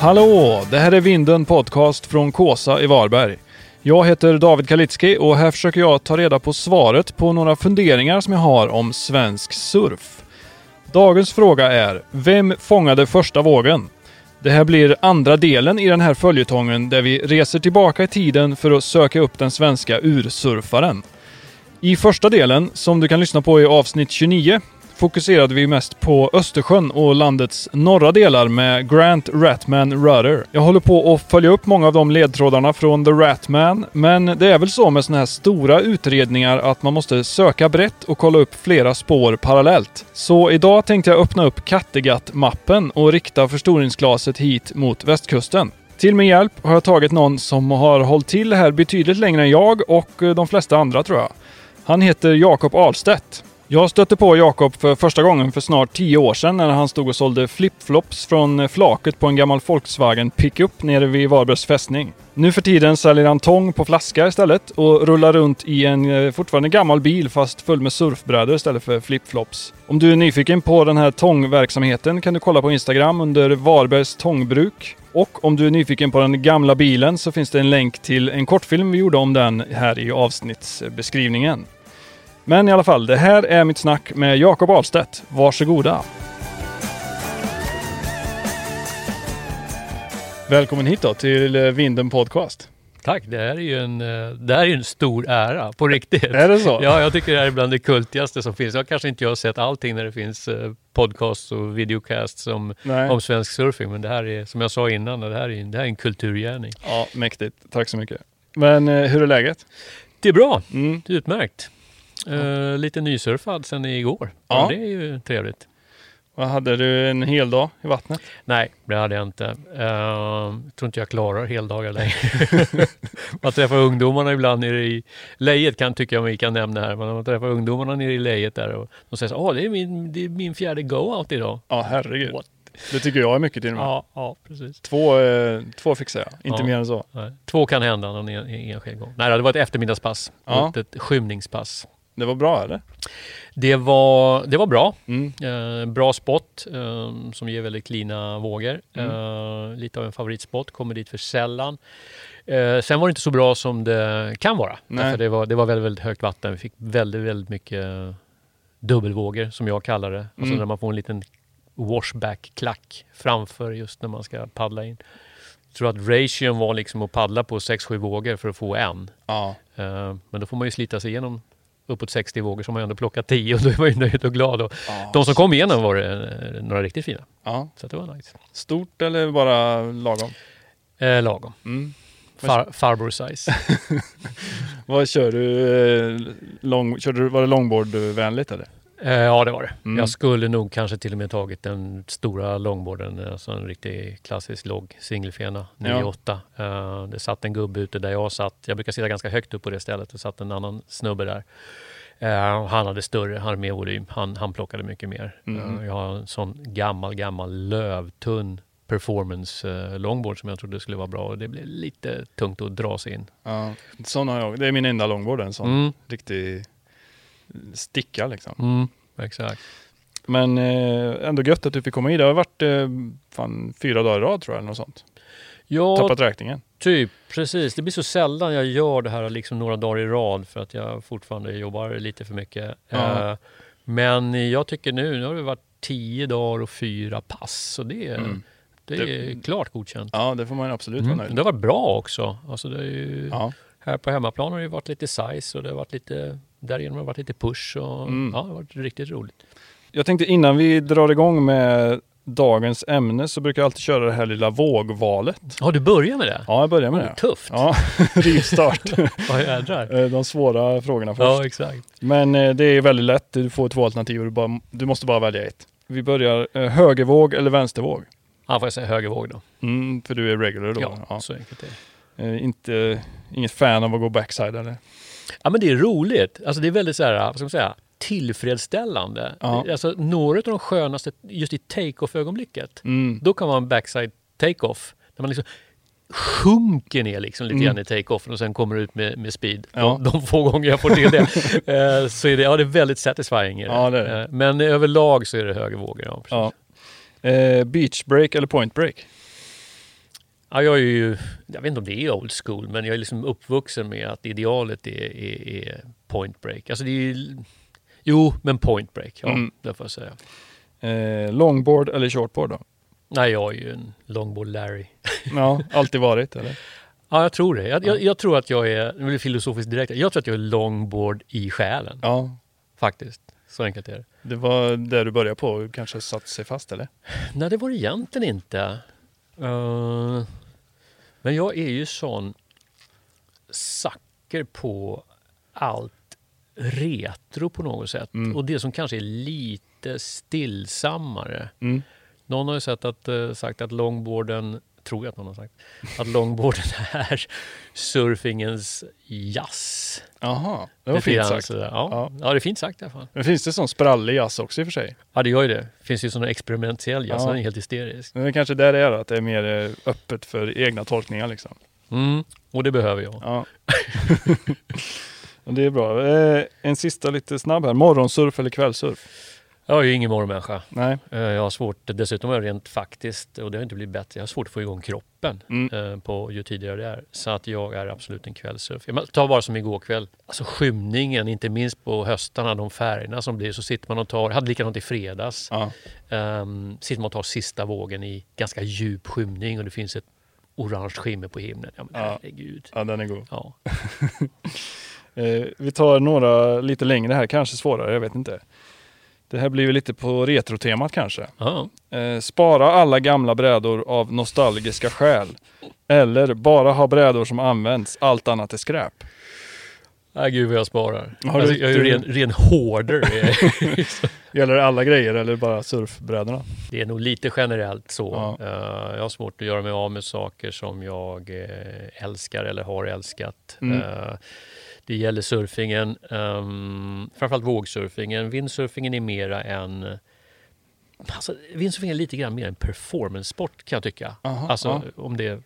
Hallå! Det här är Vinden Podcast från Kåsa i Varberg. Jag heter David Kalitski och här försöker jag ta reda på svaret på några funderingar som jag har om svensk surf. Dagens fråga är, vem fångade första vågen? Det här blir andra delen i den här följetongen där vi reser tillbaka i tiden för att söka upp den svenska ursurfaren. I första delen, som du kan lyssna på i avsnitt 29, fokuserade vi mest på Östersjön och landets norra delar med Grant Ratman Rudder. Jag håller på att följa upp många av de ledtrådarna från The Ratman, men det är väl så med såna här stora utredningar att man måste söka brett och kolla upp flera spår parallellt. Så idag tänkte jag öppna upp Kattegatt-mappen och rikta förstoringsglaset hit mot västkusten. Till min hjälp har jag tagit någon som har hållit till här betydligt längre än jag och de flesta andra tror jag. Han heter Jakob Ahlstedt. Jag stötte på Jakob för första gången för snart tio år sedan när han stod och sålde flipflops från flaket på en gammal Volkswagen pickup nere vid Varbergs fästning. Nu för tiden säljer han tång på flaska istället och rullar runt i en eh, fortfarande gammal bil fast full med surfbrädor istället för flipflops. Om du är nyfiken på den här tångverksamheten kan du kolla på Instagram under Varbergs tångbruk. Och om du är nyfiken på den gamla bilen så finns det en länk till en kortfilm vi gjorde om den här i avsnittsbeskrivningen. Men i alla fall, det här är mitt snack med Jakob Ahlstedt. Varsågoda! Välkommen hit då till eh, Vinden Podcast. Tack, det här är ju en, eh, det här är en stor ära, på riktigt. Är det så? Ja, jag tycker det här är bland det kultigaste som finns. Jag kanske inte har sett allting när det finns eh, podcasts och videocasts om, om svensk surfing, men det här är, som jag sa innan, det här är, det här är en kulturgärning. Ja, mäktigt. Tack så mycket. Men hur är läget? Det är bra, mm. det är utmärkt. Uh, lite nysurfad sen igår. Ja. Det är ju trevligt. Vad hade du en hel dag i vattnet? Nej, det hade jag inte. Uh, jag tror inte jag klarar heldagar längre. man träffar ungdomarna ibland nere i lejet kan tycka jag vi kan nämna här. Man träffar ungdomarna nere i lejet där och de säger så åh det är min, det är min fjärde go-out idag. Ja, herregud. What? Det tycker jag är mycket till och med. Ja, ja precis. Två, eh, två fixar jag, inte ja, mer än så. Nej. Två kan hända någon enskild gång. Nej, det var ett eftermiddagspass. Ja. Ett skymningspass. Det var bra eller? Det var, det var bra. Mm. Eh, bra spot eh, som ger väldigt klina vågor. Mm. Eh, lite av en favoritspot, kommer dit för sällan. Eh, sen var det inte så bra som det kan vara. Därför det, var, det var väldigt, väldigt högt vatten. Vi fick väldigt, väldigt mycket dubbelvågor som jag kallar det. Alltså mm. Alltså när man får en liten washback-klack framför just när man ska paddla in. Jag tror att ration var liksom att paddla på 6-7 vågor för att få en. Ja. Uh, men då får man ju slita sig igenom uppåt 60 vågor så har man ändå plockat 10 och då man ju nöjd och glad. Och ja, de som kom igenom var det eh, några riktigt fina. Ja. Så det var nice. Stort eller bara lagom? Eh, lagom. Mm. Far, farbror size. Vad kör du? Eh, lång, kör du var det longboardvänligt eller? Eh, ja, det var det. Mm. Jag skulle nog kanske till och med tagit den stora longboarden, alltså en riktig klassisk låg singelfena 9-8. Ja. Eh, det satt en gubbe ute där jag satt. Jag brukar sitta ganska högt upp på det stället. Det satt en annan snubbe där. Uh, han hade större, han hade mer volym. Han, han plockade mycket mer. Mm. Jag har en sån gammal, gammal lövtunn performance longboard som jag trodde skulle vara bra och det blev lite tungt att dra sig in. Ja, sån har jag. Det är min enda longboard, en sån mm. riktig sticka liksom. Mm, exakt. Men eh, ändå gött att du fick komma hit. Det har varit eh, fan, fyra dagar i rad tror jag, eller något sånt. Ja, Tappat räkningen. Typ, precis. Det blir så sällan jag gör det här liksom några dagar i rad för att jag fortfarande jobbar lite för mycket. Eh, men jag tycker nu, nu har det varit tio dagar och fyra pass. Så det, mm. det är det, klart godkänt. Ja, det får man absolut mm. vara nöjd Det har varit bra också. Alltså det är ju, ja. Här på hemmaplan har det varit lite size och det har varit lite därigenom har det varit lite push och mm. ja, det har varit riktigt roligt. Jag tänkte innan vi drar igång med dagens ämne så brukar jag alltid köra det här lilla vågvalet. Ja, du börjar med det? Ja, jag börjar med oh, det. Tufft! Ja, rivstart. ja, jädrar. Eh, de svåra frågorna först. Ja, exakt. Men eh, det är väldigt lätt. Du får två alternativ och du, bara, du måste bara välja ett. Vi börjar eh, högervåg eller vänstervåg? Ja, får jag säga högervåg då. Mm, för du är regular då? Ja, ja. så enkelt är det. inte, inget fan av att gå backside eller? Ja men det är roligt. Alltså det är väldigt så här, vad ska man säga, tillfredsställande. Ja. Alltså några av de skönaste, just i take-off ögonblicket, mm. då kan man backside take-off. När man liksom sjunker ner liksom lite mm. grann i take-offen och sen kommer ut med, med speed. Ja. De, de få gånger jag får till det. eh, så är det, ja, det är väldigt satisfying. Ja, det är det. Eh, men överlag så är det höger vågor. Ja, ja. Eh, beach break eller point break? Ja, jag är ju, jag vet inte om det är old school, men jag är liksom uppvuxen med att idealet är, är, är point break. Alltså det är ju, jo, men point break, ja, Mm. det får jag säga. Eh, longboard eller shortboard då? Nej, jag är ju en longboard Larry. Ja, alltid varit eller? Ja, jag tror det. Jag, jag, jag tror att jag är, nu blir det filosofiskt direkt, jag tror att jag är longboard i själen, Ja, faktiskt. Så enkelt är det. det var där du började på och kanske satt sig fast eller? Nej, det var det egentligen inte. Eh, men jag är ju sån sacker på allt retro på något sätt. Mm. Och det som kanske är lite stillsammare. Mm. Någon har ju sett att, eh, sagt att longboarden, tror jag att någon har sagt, att longboarden är surfingens jazz. Jaha, det var grann fint sagt. sådär. Ja. Ja. Ja. det är fint sagt i alla fall. Men finns det sån sprallig jazz också i och för sig? Ja, det gör ju det. Det finns ju sån experimentell jazz, Ja. den är helt hysterisk. Men det kanske där det är att det är mer eh, öppet för egna tolkningar liksom. Mm. Och det behöver jag. Ja. Det är bra. Eh, en sista lite snabb här. Morgonsurf eller kvällsurf? Jag är ju ingen morgonmänniska. Nej. Eh, Jag har svårt, dessutom är jag rent faktiskt, och det har inte blivit bättre, jag har svårt att få igång kroppen Mm. eh, på ju tidigare det är. Så att jag är absolut en kvällssurf. Jag tar bara som igår kväll, alltså skymningen, inte minst på höstarna, de färgerna som blir, så sitter man och tar, hade likadant i fredags, Ja. um, sitter man och tar sista vågen i ganska djup skymning och det finns ett orange skimmer på himlen. Ja men Ja. herregud. ja, den är god. Ja. Eh, vi tar några lite längre här, kanske svårare, jag vet inte. Det här blir ju lite på retrotemat kanske. Ja. Eh, spara alla gamla brädor av nostalgiska skäl. Eller bara ha brädor som används, allt annat är skräp. Nej gud vad jag sparar. Har alltså, du- jag är ju ren, ren hoarder. Gäller det alla grejer eller bara surfbrädorna? Det är nog lite generellt så. Ja. Eh, jag har svårt att göra mig av med saker som jag eh, älskar eller har älskat. Mm. Eh, det gäller surfingen, um, framförallt vågsurfingen. Windsurfingen är mera en... Alltså, windsurfing är lite grann mer en performance-sport kan jag tycka. Aha, alltså ja. om det...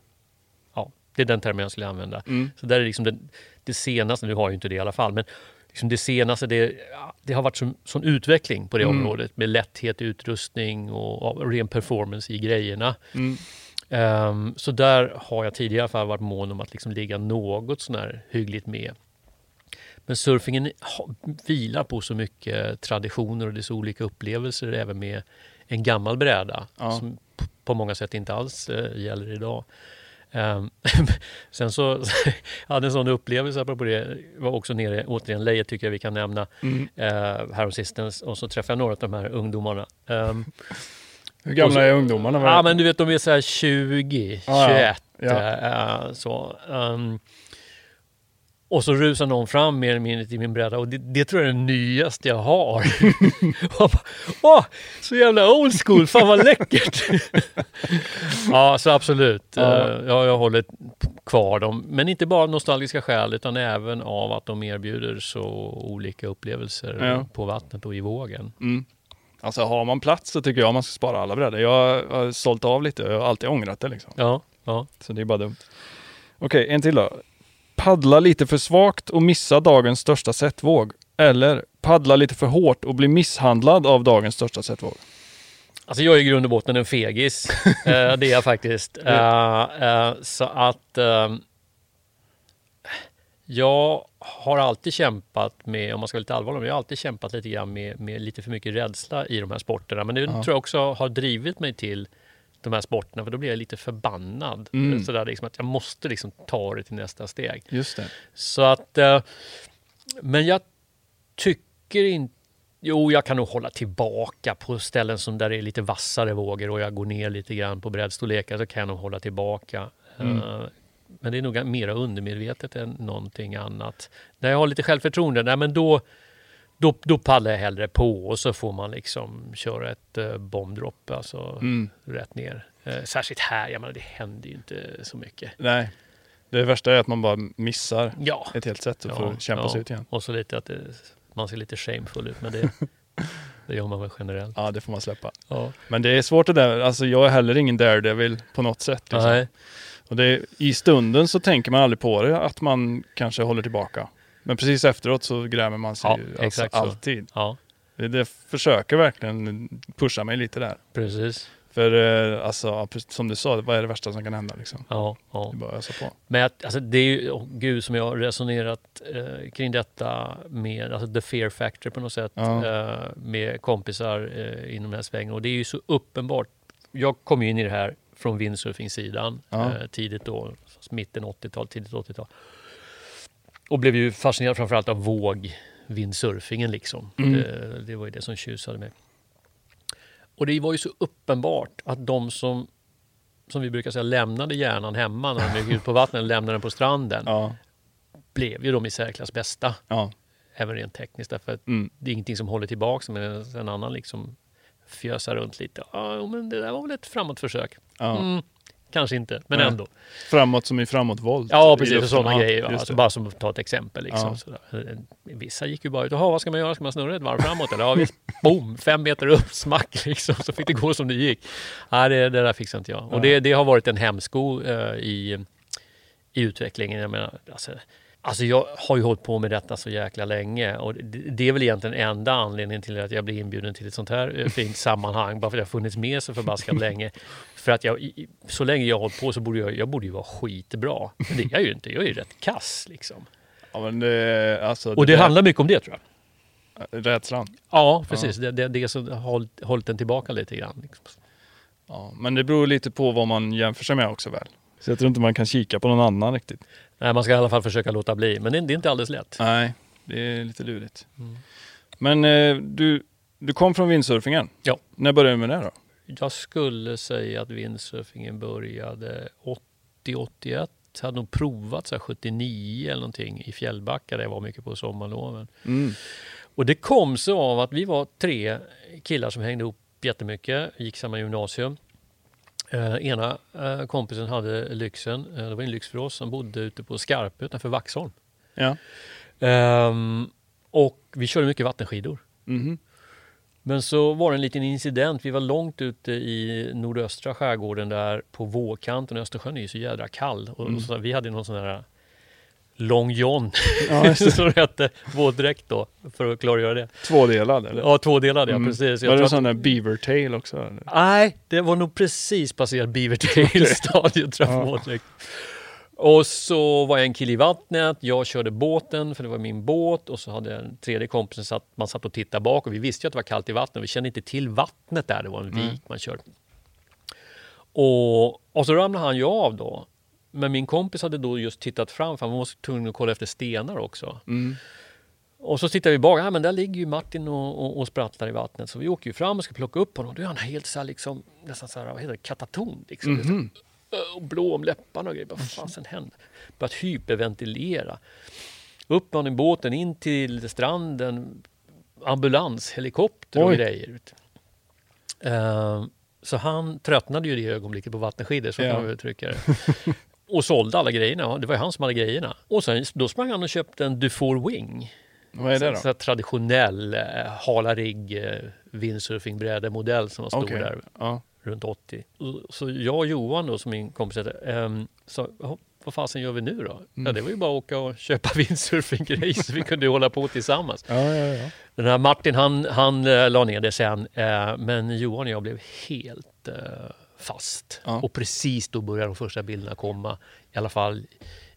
Ja, det är den termen jag skulle använda. Mm. Så där är liksom det, det senaste, nu har jag ju inte det i alla fall, men liksom det senaste, det, det har varit sån, sån utveckling på det Mm. området med lätthet i utrustning och, och ren performance i grejerna. Mm. Ehm, så där har jag tidigare i alla fall varit mån om att liksom ligga något sån här hyggligt med. Men surfingen vilar på så mycket traditioner och det är så olika upplevelser även med en gammal bräda Ja. som på många sätt inte alls eh, gäller idag. Ehm, sen så hade en sån upplevelse apropå det, var också nere, återigen Leje tycker jag vi kan nämna, Mm. eh, häromsistens och så träffade jag några av de här ungdomarna. Ehm, Hur gamla så- är ungdomarna? Ja, men du vet, de är så här 20, 21. Ja, ja. Eh, så. ehm, och så rusar någon fram mer eller mindre till min bräda och det, det tror jag är det nyaste jag har. Och bara, Åh, så jävla old school, fan vad läckert! ja, så absolut. Ja. Ja, jag håller kvar dem. Men inte bara av nostalgiska skäl utan även av att de erbjuder så olika upplevelser Ja. på vattnet och i vågen. Mm. Alltså har man plats så tycker jag man ska spara alla brädor. Jag har sålt av lite, jag har alltid ångrat det liksom. Ja, ja. Så det är bara dumt. Okej, en till då. Paddla lite för svagt och missa dagens största setvåg. Eller paddla lite för hårt och bli misshandlad av dagens största setvåg. Alltså jag är i grund och botten en fegis. Eh, det är jag faktiskt. Eh, eh, så att jag har alltid kämpat med, om man ska vara lite allvarlig, jag har alltid kämpat lite grann med, med lite för mycket rädsla i de här sporterna. Men det Ja. tror jag också har drivit mig till de här sporterna, för då blir jag lite förbannad. Mm. Sådär liksom att jag måste liksom ta det till nästa steg. Just det. Så att, eh, men jag tycker inte Jo, jag kan nog hålla tillbaka på ställen som där det är lite vassare vågor och jag går ner lite grann på brädstorlekar så kan jag nog hålla tillbaka. Mm. Eh, Men det är nog mer undermedvetet än någonting annat. När jag har lite självförtroende, nej men då, då, då paddlar jag hellre på och så får man liksom köra ett uh, bombdropp, alltså Mm. rätt ner. Eh, särskilt här, jag menar det händer ju inte så mycket. Nej. Det värsta är att man bara missar Ja, ett helt sätt och Ja, får kämpa ja. sig ut igen. Och så lite att det, man ser lite shameful ut, men det, det gör man väl generellt. Ja, det får man släppa. Ja. Men det är svårt det där. Alltså jag är heller ingen daredevil på något sätt. Liksom. Nej. Och det I stunden så tänker man aldrig på det, att man kanske håller tillbaka. Men precis efteråt så grämer man sig Ja, ju, alltså, alltid. Ja, Det, det försöker verkligen pusha mig lite där. precis. För eh, alltså, som du sa, vad är det värsta som kan hända? Liksom? Ja, ja. Det är bara ösa på. Men att, alltså, det är ju, oh, gud som jag har resonerat eh, kring detta med alltså the fear factor på något sätt Ja. eh, med kompisar eh, inom den här svängen. Och det är ju så uppenbart. Jag kom ju in i det här från windsurfing-sidan Ja. eh, tidigt då, mitten 80-tal, tidigt 80-tal. Och blev ju fascinerad framförallt av våg windsurfingen liksom. Mm. Det, det var ju det som tjusade mig. Och det var ju så uppenbart att de som, som vi brukar säga, lämnade hjärnan hemma när de gick ut på vattnet och lämnade den på stranden, Ja, blev ju de i särklass bästa. ja. Även rent tekniskt, därför att Mm. det är ingenting som håller tillbaka men en annan liksom fjösar runt lite. Ja, men det där var väl ett framåtförsök. ja. Mm, kanske inte, men Nej. ändå. Framåt som i framåtvolt. Ja, precis. För luften. sådana grejer. Alltså, bara som att ta ett exempel. Liksom, Ja. sådär. Vissa gick ju bara ut. Jaha, vad ska man göra? Ska man snurra ett varv framåt? Eller ja, visst. Boom! Fem meter upp, smack liksom. Så fick det gå som det gick. Nej, det, det där fixar inte jag. Och det, det har varit en hämsko eh, i, i utvecklingen. Jag menar, alltså, alltså jag har ju hållit på med detta så jäkla länge. Och det, det är väl egentligen enda anledningen till att jag blir inbjuden till ett sånt här eh, fint sammanhang. Bara för att jag har funnits med så förbaskat länge. För att jag, så länge jag har hållit på så borde jag, jag borde ju vara skitbra. Men det är jag ju inte. Jag är ju rätt kass liksom. Ja, men det, alltså, Och det där- handlar mycket om det tror jag. Rädslan. Ja, precis. Det är det, det som har hållit den tillbaka lite grann. Liksom. Ja, men det beror lite på vad man jämför sig med också väl. Så jag tror inte man kan kika på någon annan riktigt. Nej, man ska i alla fall försöka låta bli. Men det, det är inte alldeles lätt. Nej, det är lite lurigt. Mm. Men eh, du, du kom från windsurfingen. Ja. När började du med det då? Jag skulle säga att windsurfingen började 80-81. Hade nog provat så här 79 eller någonting i Fjällbacka där jag var mycket på sommarloven. Mm. Och det kom sig av att vi var tre killar som hängde ihop jättemycket, gick samma gymnasium. Eh, ena eh, kompisen hade lyxen, eh, det var en lyx för oss, som bodde ute på Skarpö utanför Vaxholm. Ja. Ehm, och vi körde mycket vattenskidor. Mhm. Men så var det en liten incident. Vi var långt ute i nordöstra skärgården där på vågkanten. Östersjön är ju så jädra kall. Och Mm. så, vi hade någon sån här Long John, Ja, som det hette, våtdräkt då, för att klargöra det. Tvådelad eller? Ja, tvådelad ja, Mm. precis. Jag Var det en sån där beaver tail också? Eller? Nej, det var nog precis passerat Beaver Tail-stadiet tror jag, Ja. våtdräkt. Och så var jag en kille i vattnet, jag körde båten för det var min båt och så hade jag en tredje kompis som satt, man satt och tittade bak och vi visste ju att det var kallt i vattnet. Vi kände inte till vattnet där, det var en vik Mm. man körde. Och, och så ramlade han ju av då. Men min kompis hade då just tittat fram för han var tvungen att kolla efter stenar också. Mm. Och så tittar vi bak, ja men där ligger ju Martin och, och, och sprattlar i vattnet. Så vi åker ju fram och ska plocka upp honom. Då är han helt så här liksom, nästan så här, vad heter det, kataton. Liksom. Mhm. Och blå om läpparna och grejer. Vad fasen händer? Börjat hyperventilera. Upp med båten, in till stranden. Ambulans, helikopter och Oj. grejer. Ehm, så han tröttnade ju i det ögonblicket på vattenskidor, så Ja. kan man uttrycka det. Och sålde alla grejerna. Det var ju han som hade grejerna. Och sen, då sprang han och köpte en Dufour Wing. Vad är det då? Så här traditionell eh, hala rigg eh, windsurfingbrädemodell som var stor Okej. där Ja. Runt 80. Och- Så jag och Johan då som min kompis heter, ehm, sa "Jaha, vad fasen gör vi nu då? Ja, Mm. det var ju bara att åka och köpa windsurfinggrejer så vi kunde hålla på tillsammans. Ja, ja, ja. Den här Martin han, han eh, la ner det sen eh, men Johan och jag blev helt eh, fast. Ja. Och precis då började de första bilderna komma, i alla fall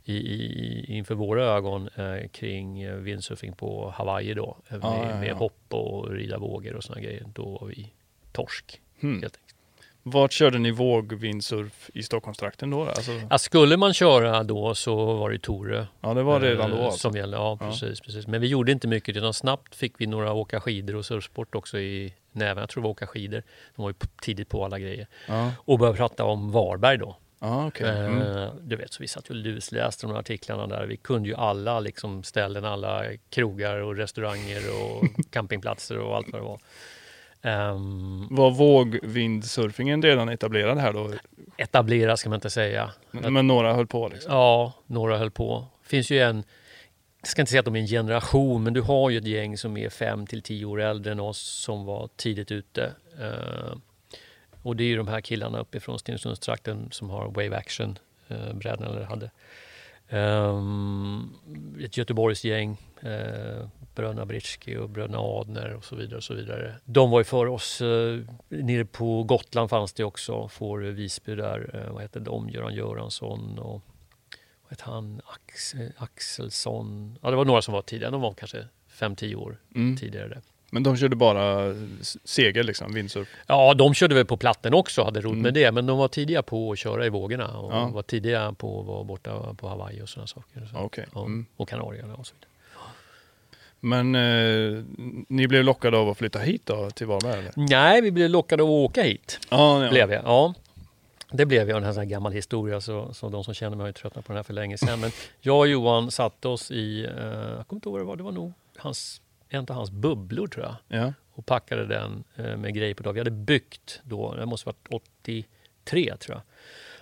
i, i, inför våra ögon kring windsurfing på Hawaii då. Ja, med, ja, med ja. hopp och rida vågor och såna grejer. Då var vi torsk Hmm. helt enkelt. Vart körde ni vågvindsurf i Stockholmstrakten då? Alltså, Ja, skulle man köra då så var det Torö. ja, det var redan då eh, alltså. Som gällde, ja, Ja. precis, precis. Men vi gjorde inte mycket utan snabbt fick vi några åka skidor och surfsport också i näven. Jag tror det var åka skidor. De var ju tidigt på alla grejer. Ja, Och började prata om Varberg då. ja. Mm. Eh, Du vet, så vi satt och lusläste de här artiklarna där. Vi kunde ju alla liksom ställen, alla krogar och restauranger och campingplatser och allt vad det var. Um, Var vågvindsurfingen redan etablerad här då? etablera ska man inte säga. Men några höll på liksom? Ja, några höll på. finns ju en, jag ska inte säga att de är en generation, men du har ju ett gäng som är fem till tio år äldre än oss som var tidigt ute. Eh, och det är ju de här killarna uppifrån Stenungsundstrakten som har Wave Action eh, brädan eller hade. Um, ett Göteborgsgäng, uh, bröderna Britski och bröderna Adner och så vidare. och så vidare. De var ju för oss. Uh, nere på Gotland fanns det också, får Visby där. Uh, vad hette de? Göran Göransson och vad hette han? Axel, Axelsson. Ja, det var några som var tidigare. De var kanske 5-10 år mm. tidigare. Men de körde bara segel liksom, windsurf? Ja, de körde väl på platten också, hade roligt mm. med det. Men de var tidiga på att köra i vågorna och ja. var tidiga på att vara borta på Hawaii och sådana saker. Så. Okay. Mm. Och Kanarieöarna och så vidare. Men eh, ni blev lockade av att flytta hit då, till Varberg? Eller? Nej, vi blev lockade av att åka hit. Ja, ja. Blev jag. Ja. Det blev jag en sån här gammal historia, så, så de som känner mig har ju tröttnat på den här för länge sedan. Men jag och Johan satte oss i, eh, jag kommer inte ihåg vad det var, det var nog hans en av hans bubblor tror jag. Ja. Och packade den eh, med grejer på dag. Vi hade byggt då, det måste varit 83 tror jag.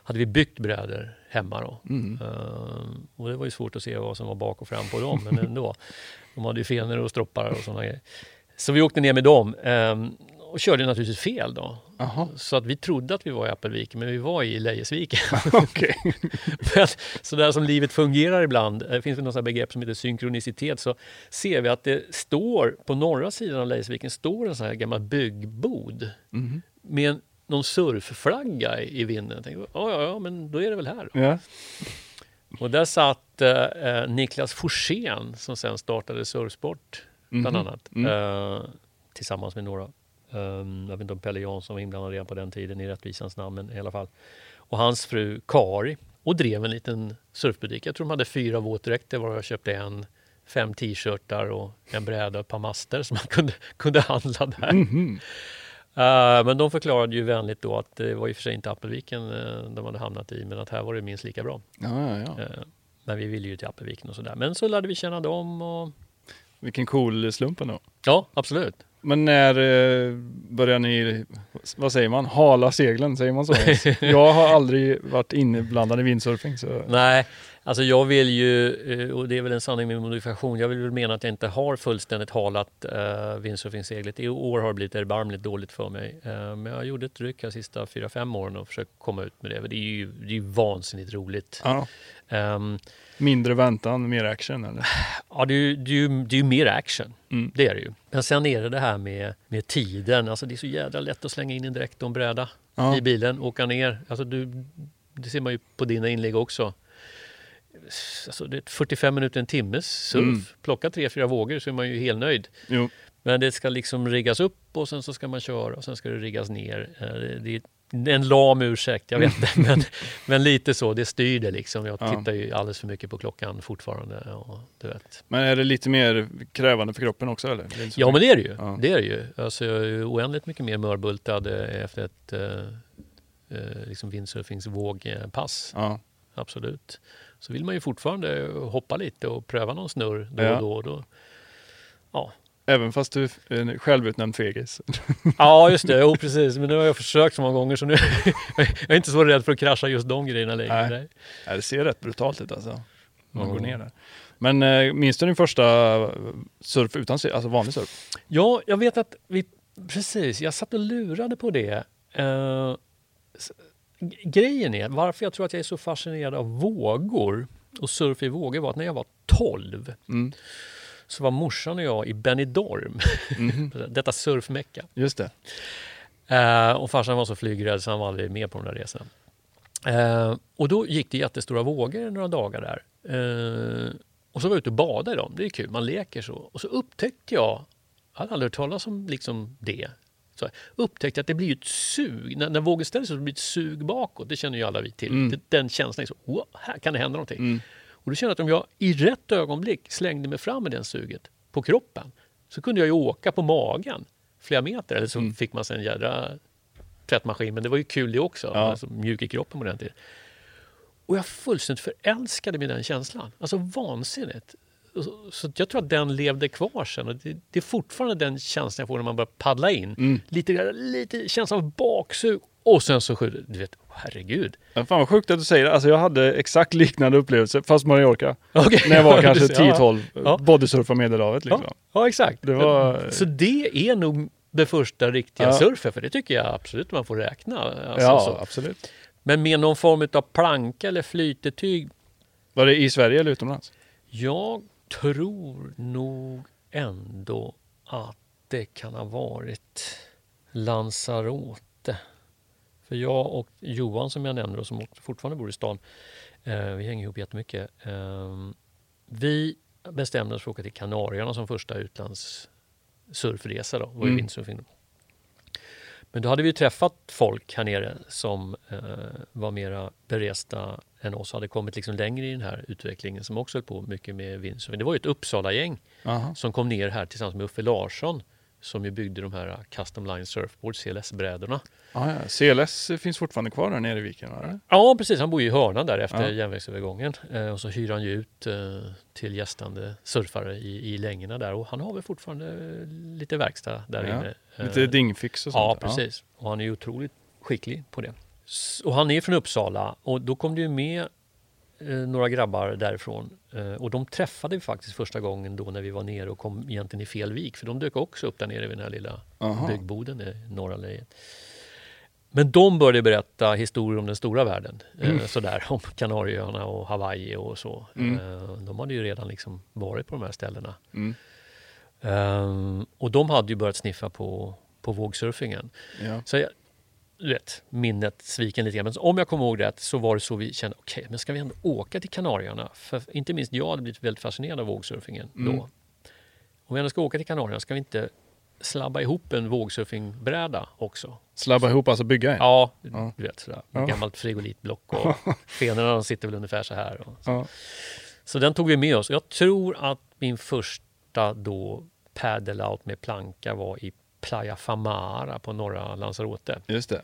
Hade vi byggt brädor hemma då. Mm. Uh, och det var ju svårt att se vad som var bak och fram på dem, men ändå. De hade ju fenor och stroppar och sådana grejer. Så vi åkte ner med dem. Um, och körde naturligtvis fel då. Aha. Så att vi trodde att vi var i Appelviken, men vi var i Lejesviken. okay. så där som livet fungerar ibland, det finns något begrepp som heter synkronicitet, så ser vi att det står på norra sidan av Lejesviken står en sån här gammal byggbod mm. med en, någon surfflagga i, i vinden. Jag tänkte, ja, ja, ja, men då är det väl här. Ja. Och där satt eh, Niklas Forsén som sen startade Surfsport, bland mm. annat, eh, tillsammans med några Um, jag vet inte om Pelle Jansson var inblandad redan på den tiden i rättvisans namn, men i alla fall. Och hans fru Kari och drev en liten surfbutik. Jag tror de hade fyra våtdräkter var jag köpte en, fem t-shirtar och en bräda och ett par master som man kunde, kunde handla där. Mm -hmm. uh, men de förklarade ju vänligt då att det var i och för sig inte Appelviken uh, de hade hamnat i, men att här var det minst lika bra. Ja, ja, ja. Uh, men vi ville ju till Appelviken och sådär. Men så lärde vi känna dem och... Vilken cool slump ändå. Ja, absolut. Men när eh, börjar ni, vad säger man, hala seglen? Säger man så? jag har aldrig varit inblandad i windsurfing. Så. Nej, alltså jag vill ju, eh, och det är väl en sanning med modifikation, jag vill väl mena att jag inte har fullständigt halat uh, windsurfingseglet. I år har det blivit erbarmligt dåligt för mig. Uh, men jag gjorde ett ryck de sista 4-5 åren och försökt komma ut med det. Det är ju, det är ju vansinnigt roligt. Ja. Um, Mindre väntan, mer action eller? Ja, det är ju, det är ju, det är ju mer action. Mm. Det är det ju. Men sen är det det här med, med tiden. Alltså det är så jädra lätt att slänga in en direkt och en bräda ja. i bilen, åka ner. Alltså du, det ser man ju på dina inlägg också. Alltså det är 45 minuter, en timmes surf. Mm. Plocka tre, fyra vågor så är man ju helt nöjd. Jo. Men det ska liksom riggas upp och sen så ska man köra och sen ska det riggas ner. Eh, det är en lam ursäkt, jag vet inte. Men, men lite så, det styr det liksom. Jag tittar ju alldeles för mycket på klockan fortfarande. Och, du vet. Men är det lite mer krävande för kroppen också eller? Ja men det är det ju. Ja. Det är det ju. Alltså, jag är oändligt mycket mer mörbultad eh, efter ett eh, eh, liksom windsurfingsvågpass. Ja. Absolut. Så vill man ju fortfarande hoppa lite och pröva någon snurr då och då. då. Ja, Även fast du är en självutnämnd fegis. Ja, just det. Jo, precis. Men nu har jag försökt så många gånger så nu jag är inte så rädd för att krascha just de grejerna längre. Nej. Nej, det ser rätt brutalt ut alltså. Man mm. går ner där. Men äh, minns du din första surf utan alltså vanlig surf? Ja, jag vet att vi, precis, jag satt och lurade på det. Uh, grejen är, varför jag tror att jag är så fascinerad av vågor och surf i vågor var att när jag var 12 mm så var morsan och jag i Benidorm, mm. detta surfmecka. Just det. Uh, och farsan var så flygrädd så han var aldrig med på de där resorna. Uh, och då gick det jättestora vågor några dagar där. Uh, och så var jag ute och badade i dem. Det är kul, man leker så. Och så upptäckte jag, jag hade aldrig hört talas om liksom det. Så upptäckte att det blir ett sug. När, när vågen ställer sig så blir det ett sug bakåt. Det känner ju alla vi till. Mm. Den känslan är så, wow, här kan det hända någonting. Mm. Och då kände jag att om jag i rätt ögonblick slängde mig fram med den suget på kroppen så kunde jag ju åka på magen flera meter. Eller så mm. fick man sig en jädra tvättmaskin, men det var ju kul det också. Ja. Alltså, mjuk i kroppen på den tiden. Och jag fullständigt förälskade mig i den känslan. Alltså vansinnigt. Så jag tror att den levde kvar sen. Och det, det är fortfarande den känslan jag får när man börjar paddla in. Mm. Lite, lite känsla av baksug och sen så skjuter, du vet, herregud. Ja, fan vad sjukt att du säger det. Alltså jag hade exakt liknande upplevelse, fast Mallorca. Okay. När jag var kanske 10-12, ja. bodysurfa Medelhavet liksom. Ja, ja exakt. Det var... Så det är nog det första riktiga ja. surfen, för det tycker jag absolut man får räkna. Alltså, ja, så. absolut. Men med någon form av planka eller flytetyg Var det i Sverige eller utomlands? Jag tror nog ändå att det kan ha varit Lanzarote. För jag och Johan som jag nämnde och som fortfarande bor i stan, eh, vi hänger ihop jättemycket. Eh, vi bestämde oss för att åka till Kanarierna som första utlandssurfresa. Då, var mm. Men då hade vi träffat folk här nere som eh, var mera beresta än oss hade kommit liksom längre i den här utvecklingen som också höll på mycket med vindsurfing. Det var ju ett Uppsala-gäng som kom ner här tillsammans med Uffe Larsson som ju byggde de här Custom Line Surfboard, CLS-brädorna. Ah, ja. CLS finns fortfarande kvar där nere i viken? Eller? Ja, precis. Han bor ju i hörnan där efter ja. järnvägsövergången. Eh, och så hyr han ju ut eh, till gästande surfare i, i längorna där. Och han har väl fortfarande lite verkstad där ja. inne. Lite eh, dingfix och sånt? Ja, precis. Och han är ju otroligt skicklig på det. Och han är från Uppsala och då kom det ju med eh, några grabbar därifrån eh, och de träffade vi faktiskt första gången då när vi var nere och kom egentligen i fel vik för de dök också upp där nere vid den här lilla Aha. byggboden i norra lejet. Men de började berätta historier om den stora världen. Eh, mm. sådär, om Kanarieöarna och Hawaii och så. Mm. de hade ju redan liksom varit på de här ställena. Mm. Um, och de hade ju börjat sniffa på, på vågsurfingen. Ja. Så jag, du vet, minnet sviken lite grann. Men om jag kommer ihåg rätt så var det så vi kände, okej, okay, men ska vi ändå åka till Kanarieöarna? För inte minst jag hade blivit väldigt fascinerad av vågsurfingen mm. då. Om vi ändå ska åka till Kanarieöarna, ska vi inte slabba ihop en vågsurfingbräda också? Slabba ihop, alltså bygga en? Ja, ja. du vet sådär. Ja. Gammalt frigolitblock och fenorna sitter väl ungefär så här. Så. Ja. så den tog vi med oss. Jag tror att min första då paddle out med planka var i Playa Famara på norra Lanzarote. Just det.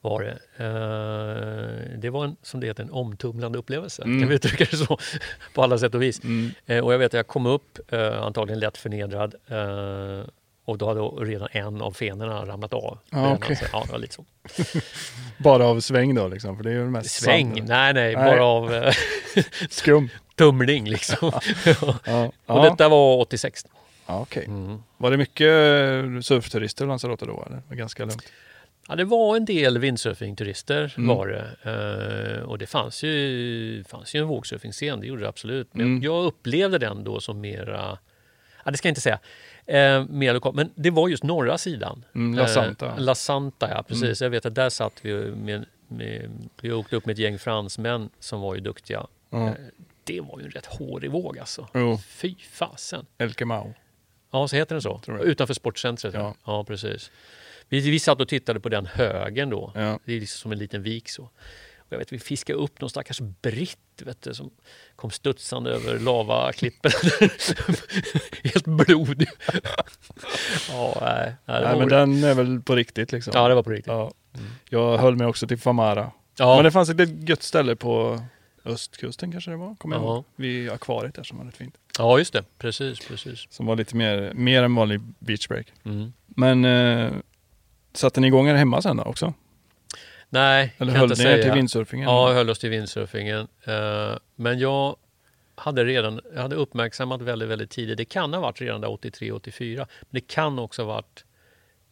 Var det. Eh, det var en, som det heter, en omtumlande upplevelse. Mm. Kan vi uttrycka det så? på alla sätt och vis. Mm. Eh, och jag vet att jag kom upp, eh, antagligen lätt förnedrad. Eh, och då hade redan en av fenorna ramlat av. Ah, okay. ja, det var lite så. bara av sväng då liksom? För det är ju mest sväng? Nej, nej, nej, bara av eh, skum. tumling liksom. ja. Och detta var 86. Ja, okay. Mm. Var det mycket eh, surfturister i Lanzarote då? Eller? Var ganska lugnt? Ja, det var en del windsurfingturister mm. var det. Uh, och det fanns ju, fanns ju en vågsurfingscen, det gjorde det absolut. Men mm. jag upplevde den då som mera, ja det ska jag inte säga, uh, mer lokal. Men det var just norra sidan. Mm, La Santa. Uh, La Santa, ja precis. Mm. Jag vet att där satt vi med, med, vi åkte upp med ett gäng fransmän som var ju duktiga. det var ju en rätt hårig våg alltså. Oh. Fy fasen. El Camao. Ja, så heter den så? Utanför sportcentret? Ja. ja, precis. Vi, vi satt och tittade på den högen då. Ja. Det är liksom som en liten vik så. Och jag vet, vi fiskade upp någon stackars britt vet du, som kom studsande över lavaklippen. Helt blodig. ja, nej, nej, nej men den är väl på riktigt liksom? Ja, det var på riktigt. Ja. Jag höll mig också till Famara. Ja. Men det fanns ett gött ställe på östkusten kanske det var, kommer jag ihåg. Vid akvariet där som var rätt fint. Ja, just det. Precis, precis. Som var lite mer, mer än vanlig beachbreak. Mm. Men eh, satte ni igång er hemma sen då också? Nej, Eller höll ni er till windsurfingen? Ja, jag höll oss till windsurfingen. Uh, men jag hade redan jag hade uppmärksammat väldigt, väldigt tidigt. Det kan ha varit redan där 83, 84. Men det kan också ha varit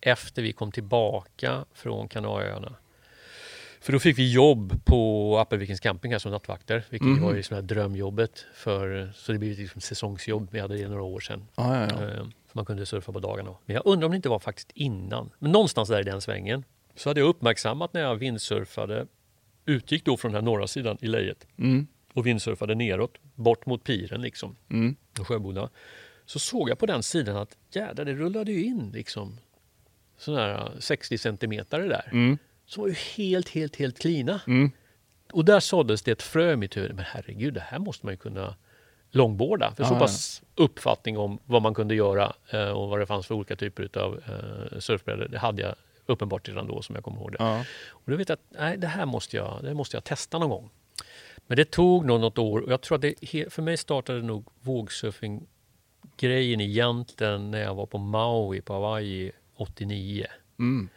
efter vi kom tillbaka från Kanarieöarna. För då fick vi jobb på Appelvikens camping här som nattvakter, vilket mm. var ju sån här drömjobbet. För, så det blev ett liksom säsongsjobb. Vi hade det några år sedan. Ah, ja, ja. Eh, man kunde surfa på dagarna. Men jag undrar om det inte var faktiskt innan. Men någonstans där i den svängen. Så hade jag uppmärksammat när jag vindsurfade, utgick då från den här norra sidan i lejet mm. och vindsurfade neråt, bort mot piren liksom, mm. och Sjöboda. Så såg jag på den sidan att jädrar, det rullade ju in liksom sådana här 60 centimeter där. Mm som var ju helt, helt, helt klina. Mm. Och där såddes det ett frö i mitt huvud. Men herregud, det här måste man ju kunna långborda. För ah, så pass ja. uppfattning om vad man kunde göra eh, och vad det fanns för olika typer av eh, surfbrädor, det hade jag uppenbart redan då som jag kommer ihåg det. Ja. Och då vet jag att nej, det här måste jag, det måste jag testa någon gång. Men det tog nog något år och jag tror att det, för mig startade nog vågsurfing grejen egentligen när jag var på Maui på Hawaii 89. Mm.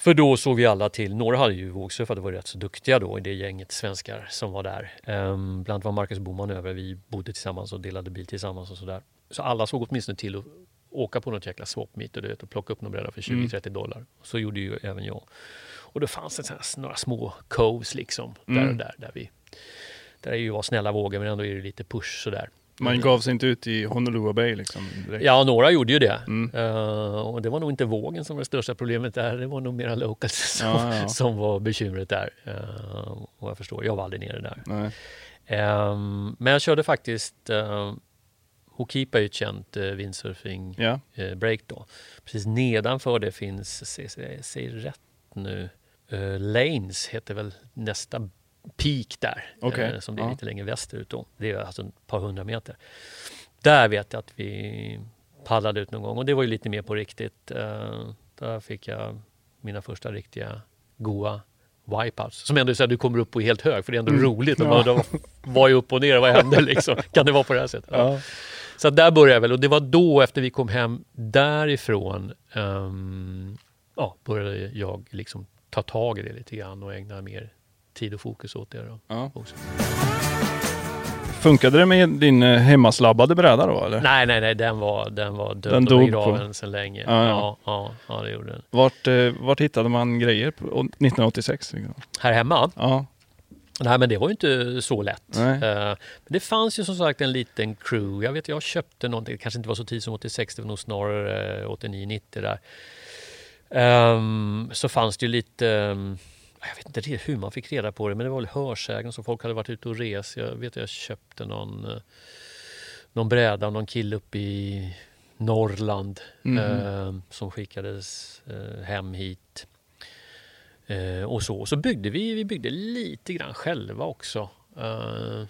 För då såg vi alla till, några hade ju vågsurfat och var rätt så duktiga då i det gänget svenskar som var där. Um, bland annat var Marcus Boman över, vi bodde tillsammans och delade bil tillsammans och sådär. Så alla såg åtminstone till att åka på något jäkla swap meet och, och plocka upp någon bräda för 20-30 mm. dollar. Så gjorde ju även jag. Och då fanns det några små coves liksom, mm. där och där, där vi där är ju var snälla vågor men ändå är det lite push sådär. Man gav sig inte ut i Honolulu Bay liksom? Direkt. Ja, några gjorde ju det. Mm. Uh, och det var nog inte vågen som var det största problemet där. Det var nog mera locals som, ja, ja. som var bekymret där. Uh, och jag förstår, jag var aldrig nere där. Um, men jag körde faktiskt uh, Hokipa är ju ett känt uh, windsurfing ja. uh, break då. Precis nedanför det finns, säg rätt nu, uh, Lanes heter väl nästa peak där, okay. eh, som blir ja. lite längre västerut då. Det är alltså ett par hundra meter. Där vet jag att vi paddlade ut någon gång och det var ju lite mer på riktigt. Eh, där fick jag mina första riktiga goa wipeouts. Som ändå så här, du kommer upp på helt hög för det är ändå mm. roligt. Ja. Man, var ju upp och ner, vad hände liksom? Kan det vara på det här sättet? Ja. Så där började jag väl och det var då efter vi kom hem därifrån um, ja, började jag liksom ta tag i det lite grann och ägna mer tid och fokus åt det. Då, ja. också. Funkade det med din eh, hemmaslabbade bräda då eller? Nej, nej, nej, den var, den var död den och begraven sedan länge. Ja, ja. Ja, ja, det gjorde den. Vart, eh, vart hittade man grejer på 1986? Liksom? Här hemma? Ja. Nej, men det var ju inte så lätt. Uh, men det fanns ju som sagt en liten crew. Jag vet, jag köpte någonting, det kanske inte var så tidigt som 86, det var nog snarare 89-90 där. Um, så fanns det ju lite um, jag vet inte hur man fick reda på det, men det var väl hörsägen som folk hade varit ute och rest. Jag vet att jag köpte någon, eh, någon bräda av någon kille uppe i Norrland mm. eh, som skickades eh, hem hit. Eh, och så. så byggde vi, vi byggde lite grann själva också. Eh,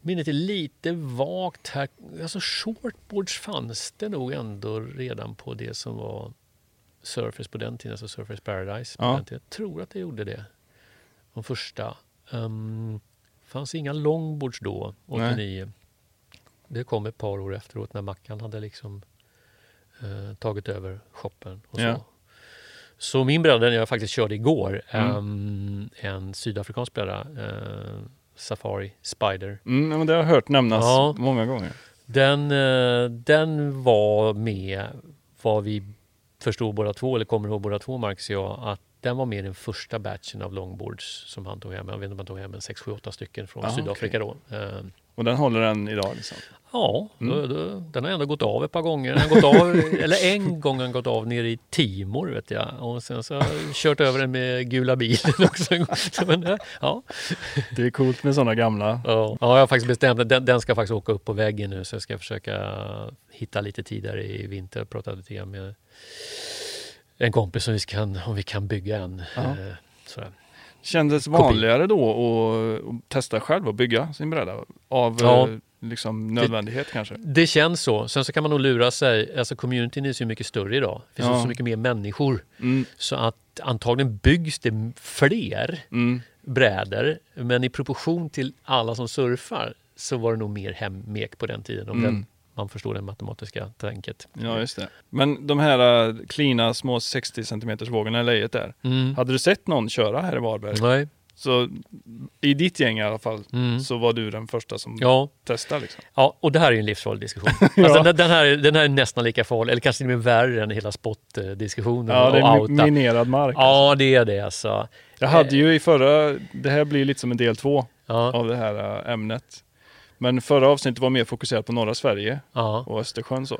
minnet är lite vagt här. Alltså shortboards fanns det nog ändå redan på det som var Surface på den tiden, alltså Surface Paradise. På ja. den tiden. Jag tror att det gjorde det. De första. Um, fanns inga longboards då, 89. Nej. Det kom ett par år efteråt när Mackan hade liksom uh, tagit över shoppen. Och så. Ja. så min bräda, jag faktiskt körde igår, mm. um, en sydafrikansk bräda, uh, Safari Spider. Mm, men det har jag hört nämnas ja. många gånger. Den, uh, den var med vad vi förstod båda två, eller kommer ihåg båda två, Marcus och jag, att den var med i den första batchen av longboards som han tog hem. Jag vet inte om han tog hem en 6, 7, 8 stycken från ah, Sydafrika okay. då. Och den håller än idag? Liksom. Ja, mm. då, då, den har ändå gått av ett par gånger. Den gått av, eller en gång har den gått av nere i Timor vet jag. Och sen så har jag kört över den med gula bilen också. Men, ja. Det är coolt med sådana gamla. Ja, ja jag har faktiskt bestämt att den, den, ska faktiskt åka upp på väggen nu så jag ska försöka hitta lite tidigare i vinter. Jag pratade lite grann med en kompis om vi kan, om vi kan bygga en. Ja. Eh, sådär. Kändes vanligare då att testa själv och bygga sin bräda? Av ja. Eh, liksom nödvändighet det, kanske? Det känns så. Sen så kan man nog lura sig. Alltså communityn är så mycket större idag. Det finns ja. så mycket mer människor. Mm. Så att antagligen byggs det fler mm. brädor. Men i proportion till alla som surfar så var det nog mer hemmek på den tiden. Om mm. den man förstår det matematiska tänket. Ja, just det. Men de här uh, klina små 60 cm vågorna i lejet där. Mm. Hade du sett någon köra här i Varberg? Nej. Så i ditt gäng i alla fall mm. så var du den första som ja. testade? Liksom. Ja, och det här är en livsfarlig diskussion. ja. alltså, den, den, här, den här är nästan lika farlig, eller kanske till och med värre än hela spot-diskussionen. Ja, det är minerad mark. Ja, alltså. det är det alltså. Jag hade ju i förra, det här blir lite som en del två ja. av det här äh, ämnet. Men förra avsnittet var mer fokuserat på norra Sverige ja. och Östersjön så.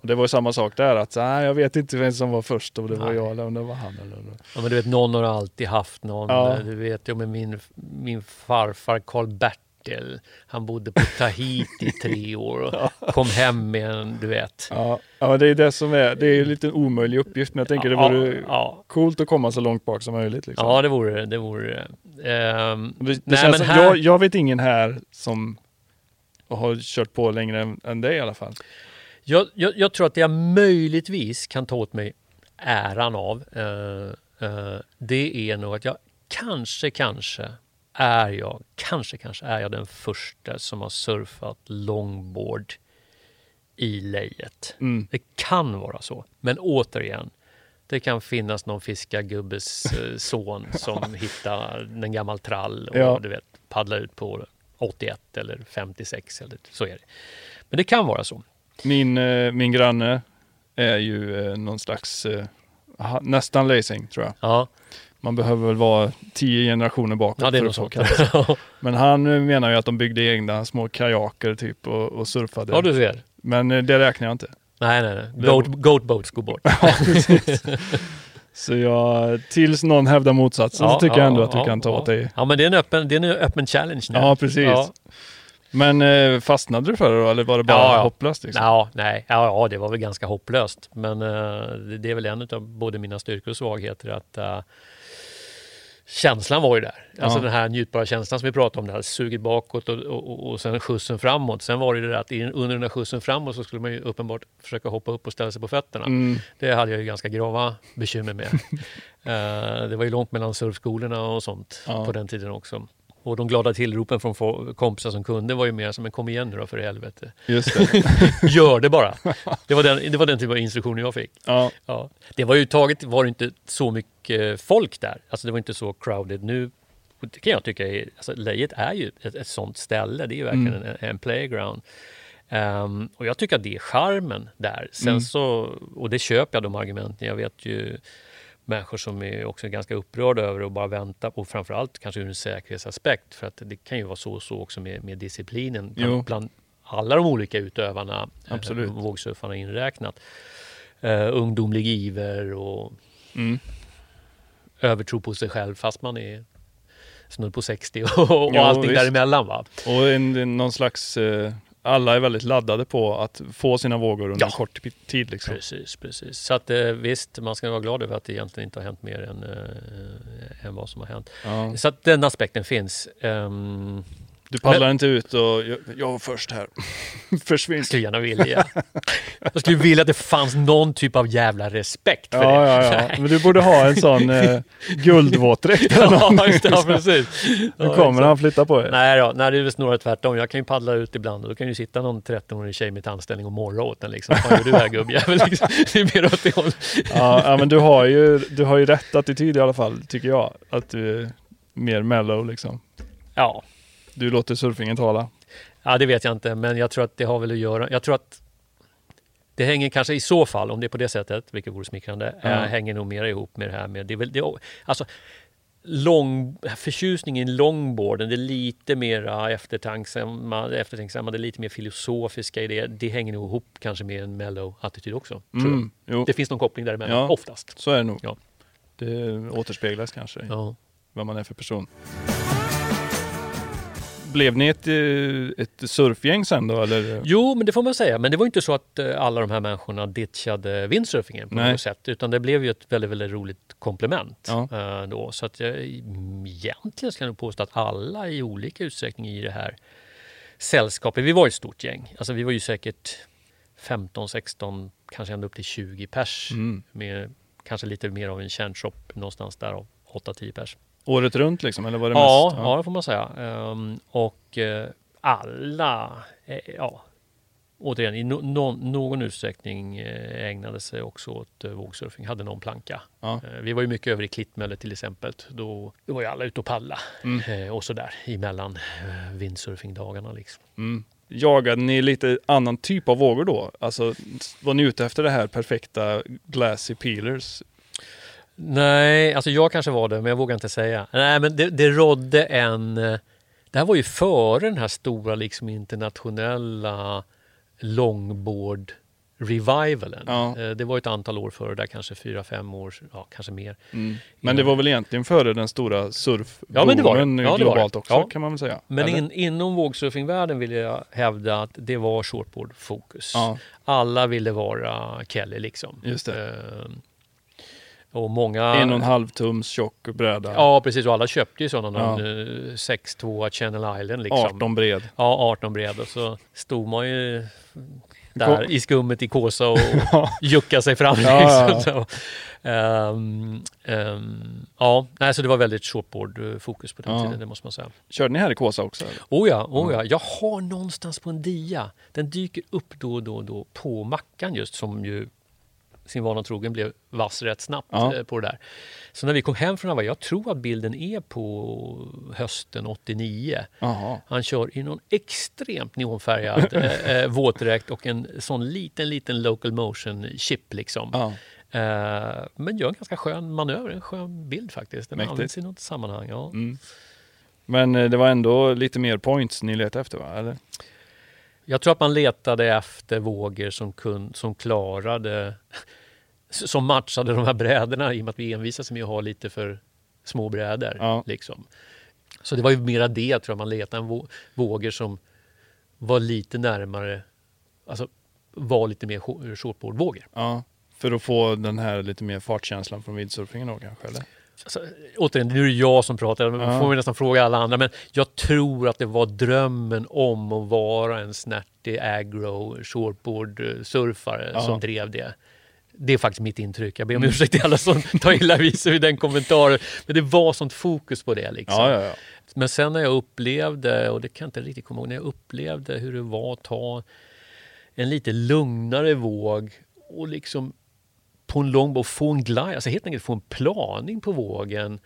Och det var ju samma sak där att nej, jag vet inte vem som var först om det nej. var jag eller om det var han. Eller, Ja men du vet någon har alltid haft någon. Ja. Du vet ju med min, min farfar Karl Bertil. Han bodde på Tahiti i tre år och ja. kom hem med en, du vet. Ja. ja, det är det som är, det är en lite omöjlig uppgift men jag tänker det vore ja. coolt att komma så långt bak som möjligt. Liksom. Ja det vore det, vore. Um, det, det nej, känns, här... jag, jag vet ingen här som och har kört på längre än, än det i alla fall. Jag, jag, jag, tror att det jag möjligtvis kan ta åt mig äran av uh, uh, det är nog att jag kanske, kanske är jag, kanske, kanske är jag den första som har surfat longboard i lejet. Mm. Det kan vara så. Men återigen, det kan finnas någon fiskargubbes uh, son som hittar en gammal trall och ja. du vet, paddlar ut på. 81 eller 56 eller så är det. Men det kan vara så. Min, eh, min granne är ju eh, någon slags, eh, nästan racing tror jag. Ja, Man behöver väl vara tio generationer bakåt ja det är för att få ja, Men han menar ju att de byggde egna små kajaker typ och, och surfade. du ser. Men det räknar jag inte. Nej, nej, nej. Goat, goat boats går bort. Ja, precis. Så jag, tills någon hävdar motsatsen så tycker jag ändå att du kan ta ja. åt dig. Ja, men det är en öppen, det är en öppen challenge nu. Ja, precis. Ja. Men eh, fastnade du för det då eller var det bara Ja, ja. hopplöst? Liksom? Ja, nej, ja, ja, det var väl ganska hopplöst. Men eh, det- det är väl en av både mina styrkor och svagheter att eh, känslan var ju där. Alltså Ja. den här njutbara känslan som vi pratade om, det här suget bakåt och, och, och, sen skjutsen framåt. Sen var det ju det där att under den här skjutsen framåt så skulle man ju uppenbart försöka hoppa upp och ställa sig på fötterna. Mm, Det hade jag ju ganska grava bekymmer med. Eh, det var ju långt mellan surfskolorna och sånt Ja. på den tiden också. Och de glada tillropen från kompisar som kunde var ju mer som en kom igen nu då för helvete. just det. Gör det bara! Det var den, det var den typen av instruktioner jag fick. ja, Ja. Det var ju taget, var det inte så mycket folk där. Alltså det var inte så crowded. Nu det kan jag tycka är, alltså Lejet är ju ett, ett sånt ställe. Det är ju verkligen Mm. en, en playground. Ehm, och jag tycker att det är charmen där. Sen Mm. så, och det köper jag de argumenten. Jag vet ju människor som är också ganska upprörda över och bara vänta på, framförallt kanske ur en säkerhetsaspekt. För att det kan ju vara så och så också med, med disciplinen bland, bland alla de olika utövarna, Absolut. eh, vågsurfarna inräknat. Uh, ungdomlig iver och mm. övertro på sig själv fast man är snudd på 60 och, och Jo, allting visst. däremellan. Va? Och en, någon slags, eh, alla är väldigt laddade på att få sina vågor under Ja. kort tid. Liksom. Precis, precis. Så att eh, visst, man ska vara glad över att det egentligen inte har hänt mer än, eh, än vad som har hänt. Ja. Så att den aspekten finns. Um, Du paddlar inte ut och jag, jag var först här. Försvinn. jag skulle gärna vilja. jag skulle vilja att det fanns någon typ av jävla respekt för Ja, det. ja, ja. Men du borde ha en sån eh, guldvåtdräkt eller ja, just ja, precis. Nu Ja, kommer han flytta på er. Nej då, nej, det är väl snarare tvärtom. Jag kan ju paddla ut ibland och då kan ju sitta någon 13-årig tjej med tandställning och morra åt den. Liksom. Vad gör du här gubbjävel? Liksom. Det är mer åt det hållet. Ja, ja, men du har, ju, du har ju rätt attityd i alla fall, tycker jag. Att du är mer mellow liksom. Ja. Du låter surfingen tala. ja, det vet jag inte, men jag tror att det har väl att göra. Jag tror att det hänger kanske i så fall, om det är på det sättet, vilket vore smickrande, eh, hänger nog mer ihop med det här med, det är väl, det, alltså, lång, förtjusning i longboarden, det är lite mer eftertänksamma, eftertänksamma, det är lite mer filosofiska i det. Det hänger nog ihop kanske med en mellow attityd också. Mm, Det finns någon koppling däremellan, Ja. oftast. så är det nog. Ja. Det återspeglas kanske Ja. vad man är för person. Blev ni ett, eh, ett surfgäng sen då eller? Jo, men det får man säga. Men det var inte så att eh, alla de här människorna ditchade windsurfingen på Nej. något sätt. Utan det blev ju ett väldigt, väldigt roligt komplement. Ja. eh, Då. Så att jag mm, egentligen ska jag nog påstå att alla i olika utsträckning i det här sällskapet, vi var ett stort gäng. Alltså vi var ju säkert 15, 16, kanske ända upp till 20 pers. Mm. Med kanske lite mer av en kärnshop någonstans där av 8-10 pers. Året runt liksom? Eller var det Ja, mest? ja, det får man säga. Ehm, och eh, alla, eh, ja, återigen i no, no, någon utsträckning eh, ägnade sig också åt eh, vågsurfing, hade någon planka. Ja. Vi var ju mycket över i Klittmölle till exempel. Då, då var ju alla ute och paddla Mm. och sådär emellan windsurfingdagarna. Liksom. Mm. Jagade ni lite annan typ av vågor då? Alltså var ni ute efter det här perfekta glassy peelers? Nej, alltså jag kanske var det, men jag vågar inte säga. Nej, men det, det rådde en... eh, Det här var ju före den här stora liksom internationella longboard revivalen. Ja. Eh, Det var ett antal år före där, kanske fyra, fem år, ja kanske mer. Mm. Men det var väl egentligen före den stora surfboomen Ja, men det var det. Ja, det var det. globalt också Ja. kan man väl säga? Men in, inom vågsurfingvärlden vill jag hävda att det var shortboard-fokus. Alla ville vara Kelly liksom. just det. Eh, Och många... En och en halv tums tjock bräda. Ja, precis. Och alla köpte ju sådana. Ja. Ja. 6-2 Channel Island liksom. 18 bred. Ja, 18 bred. Och så stod man ju där i skummet i Kåsa och Ja. juckade sig fram. Ja, ja, liksom. Så, ehm, ehm, ja, nej, så det var väldigt shortboard-fokus på den Ja. tiden, det måste man säga. Körde ni här i Kåsa också? eller? Oh ja, oh ja, jag har någonstans på en dia. Den dyker upp då och då, och då på Mackan just som ju sin vana trogen blev vass rätt snabbt Ja. eh, på det där. Så när vi kom hem från Hawaii, jag tror att bilden är på hösten 89. Jaha. Han kör i någon extremt neonfärgad eh, eh, våtdräkt och en sån liten, liten local motion chip liksom. Ja. Eh, men gör en ganska skön manöver, en skön bild faktiskt. Den Mäktigt. används i något sammanhang. Ja. Mm. Men eh, det var ändå lite mer points ni letade efter va? Eller? Jag tror att man letade efter vågor som, kun, som klarade, som matchade de här brädorna i och med att vi envisades med att ha lite för små brädor. Ja. Liksom. Så det var ju mera det tror jag man letade, en vå- vågor som var lite närmare, alltså var lite mer shor- shortboardvågor. Ja. För att få den här lite mer fartkänslan från windsurfingen då kanske? Eller? Alltså, återigen, nu är det jag som pratar, men Ja. får vi nästan fråga alla andra. Men jag tror att det var drömmen om att vara en snärtig agro shortboard-surfare Ja. som drev det. Det är faktiskt mitt intryck. Jag ber om ursäkt till alla som tar illa vid sig vid den kommentaren. Men det var sånt fokus på det. Liksom. Ja. Men sen när jag upplevde, och det kan jag inte riktigt komma ihåg, när jag upplevde hur det var att ta en lite lugnare våg och liksom på en långbåt få en glide, alltså helt enkelt få en planing på vågen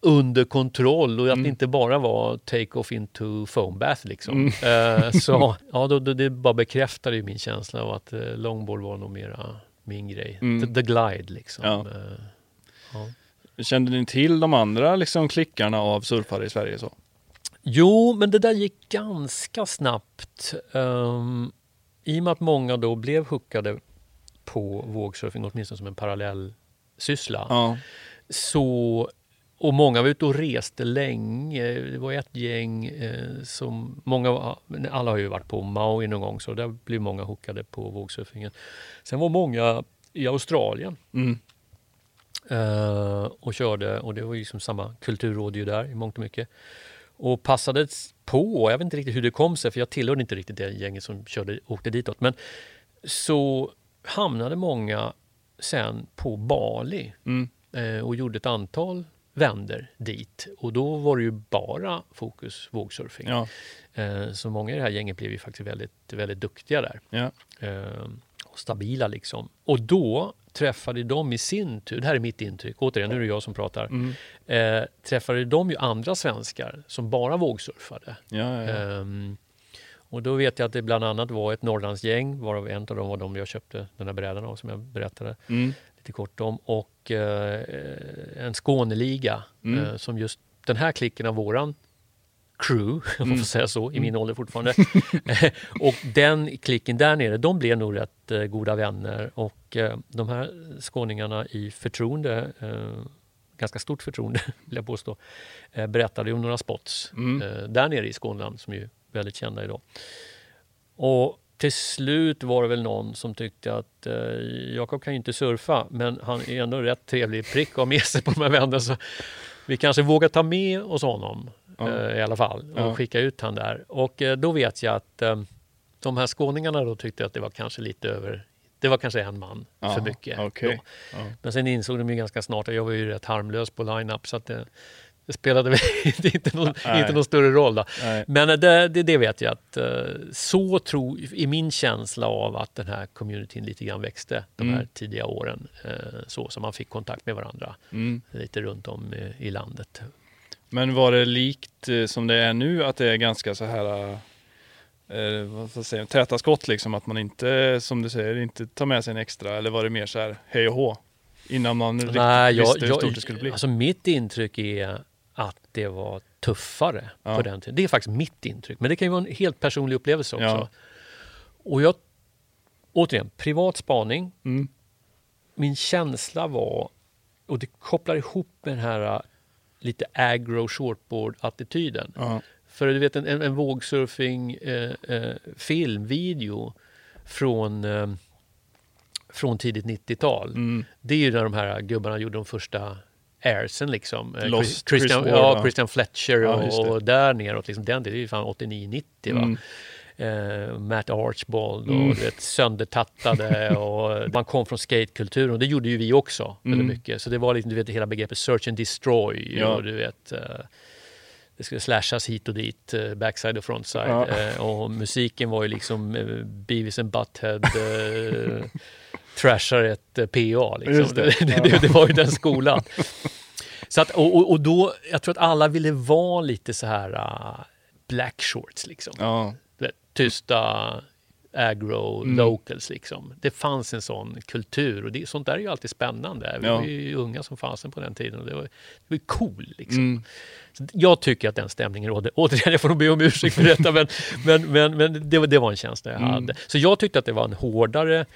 under kontroll och att det inte bara var take-off into foam bath liksom. Eh, så ja, då, då, det bara bekräftade ju min känsla av att eh, longboard var nog mera min grej. Mm. The, the glide liksom. Ja. Eh, ja. Kände ni till de andra liksom, klickarna av surfare i Sverige? så? Jo, men det där gick ganska snabbt. Um, I och med att många då blev hookade på vågsurfing, åtminstone som en parallell syssla. Ja. Så, och många var ute och reste länge. Det var ett gäng eh, som... Många, alla har ju varit på Maui någon gång, så där blev många hookade på vågsurfingen. Sen var många i Australien Mm. eh, och körde och det var ju som samma kultur rådde ju där i mångt och mycket. Och passade på, jag vet inte riktigt hur det kom sig för jag tillhörde inte riktigt det gänget som körde, åkte ditåt. Men så hamnade många sen på Bali Mm. eh, och gjorde ett antal vänder dit. Och då var det ju bara fokus vågsurfing. Ja. Eh, så många i det här gänget blev ju faktiskt väldigt, väldigt duktiga där. Ja. Eh, och stabila liksom. Och då träffade de i sin tur, det här är mitt intryck, återigen nu är det jag som pratar, Mm. eh, träffade de ju andra svenskar som bara vågsurfade. Ja, ja, ja. Ehm, och då vet jag att det bland annat var ett Norrlandsgäng, varav en av dem var de jag köpte den här brädan av som jag berättade Mm. lite kort om. Och eh, en Skåneliga Mm. eh, som just den här klicken av våran crew, om man Mm. får säga så, i min ålder fortfarande. och den klicken där nere, de blev nog rätt eh, goda vänner. Och eh, de här skåningarna i förtroende, eh, ganska stort förtroende vill jag påstå, eh, berättade om några spots Mm. där nere i Skåneland som ju väldigt kända idag. Och till slut var det väl någon som tyckte att eh, Jakob kan ju inte surfa men han är ändå rätt trevlig prick att ha med sig på de här vännerna så vi kanske vågar ta med oss honom Ja. eh, i alla fall och Ja. skicka ut han där. Och eh, då vet jag att eh, de här skåningarna då tyckte att det var kanske lite över det var kanske en man Ja, för mycket. Ja. Men sen insåg de ju ganska snart att jag var ju rätt harmlös på line-up så att det, det spelade inte, någon, Nej. inte någon större roll. Då. Nej. Men eh, det, det, det vet jag att eh, så tror, i min känsla av att den här communityn lite grann växte de här Mm. tidiga åren. eh, Så som man fick kontakt med varandra Mm. lite runt om i landet. Men var det likt som det är nu att det är ganska så här eh, vad ska jag säga, täta skott liksom att man inte som du säger inte tar med sig en extra eller var det mer så här hej och hå innan man riktigt Nej, jag, visste hur jag, stort det skulle bli? Alltså mitt intryck är det var tuffare Ja. på den tiden. Det är faktiskt mitt intryck. Men det kan ju vara en helt personlig upplevelse också. Ja. Och jag, återigen, privat spaning. Mm. Min känsla var, och det kopplar ihop med den här uh, lite agro shortboard-attityden. Ja. För du vet en, en, en vågsurfing eh, eh, filmvideo från, eh, från tidigt 90-tal. Mm. Det är ju när de här gubbarna gjorde de första airsen liksom. Eh, Lost, Christian, Chris Ward, ja? Christian Fletcher Ja, och, där neråt. Liksom, den, det är ju fan 89-90 va. Mm. Eh, Matt Archbold och Mm. vet, söndertattade och man kom från skatekulturen och det gjorde ju vi också Mm. väldigt mycket. Så det var liksom, du vet, hela begreppet search and destroy Ja. och du vet eh, det skulle slashas hit och dit, eh, backside och frontside. Ja. Eh, och musiken var ju liksom eh, Beavis and Butthead eh, trashar ett eh, PA. Liksom. Det, det, det, det var ju den skolan. Så att, och, och, då, jag tror att alla ville vara lite så här uh, black shorts liksom. Ja. Tysta, agro, Mm. locals liksom. Det fanns en sån kultur och det, sånt där är ju alltid spännande. Vi Ja. var ju unga som fasen på den tiden och det var, det var cool liksom. Mm. Jag tycker att den stämningen rådde. Återigen, jag får nog be om ursäkt för detta, men, men, men, men det, var- det var en känsla jag Mm. hade. Så jag tyckte att det var en hårdare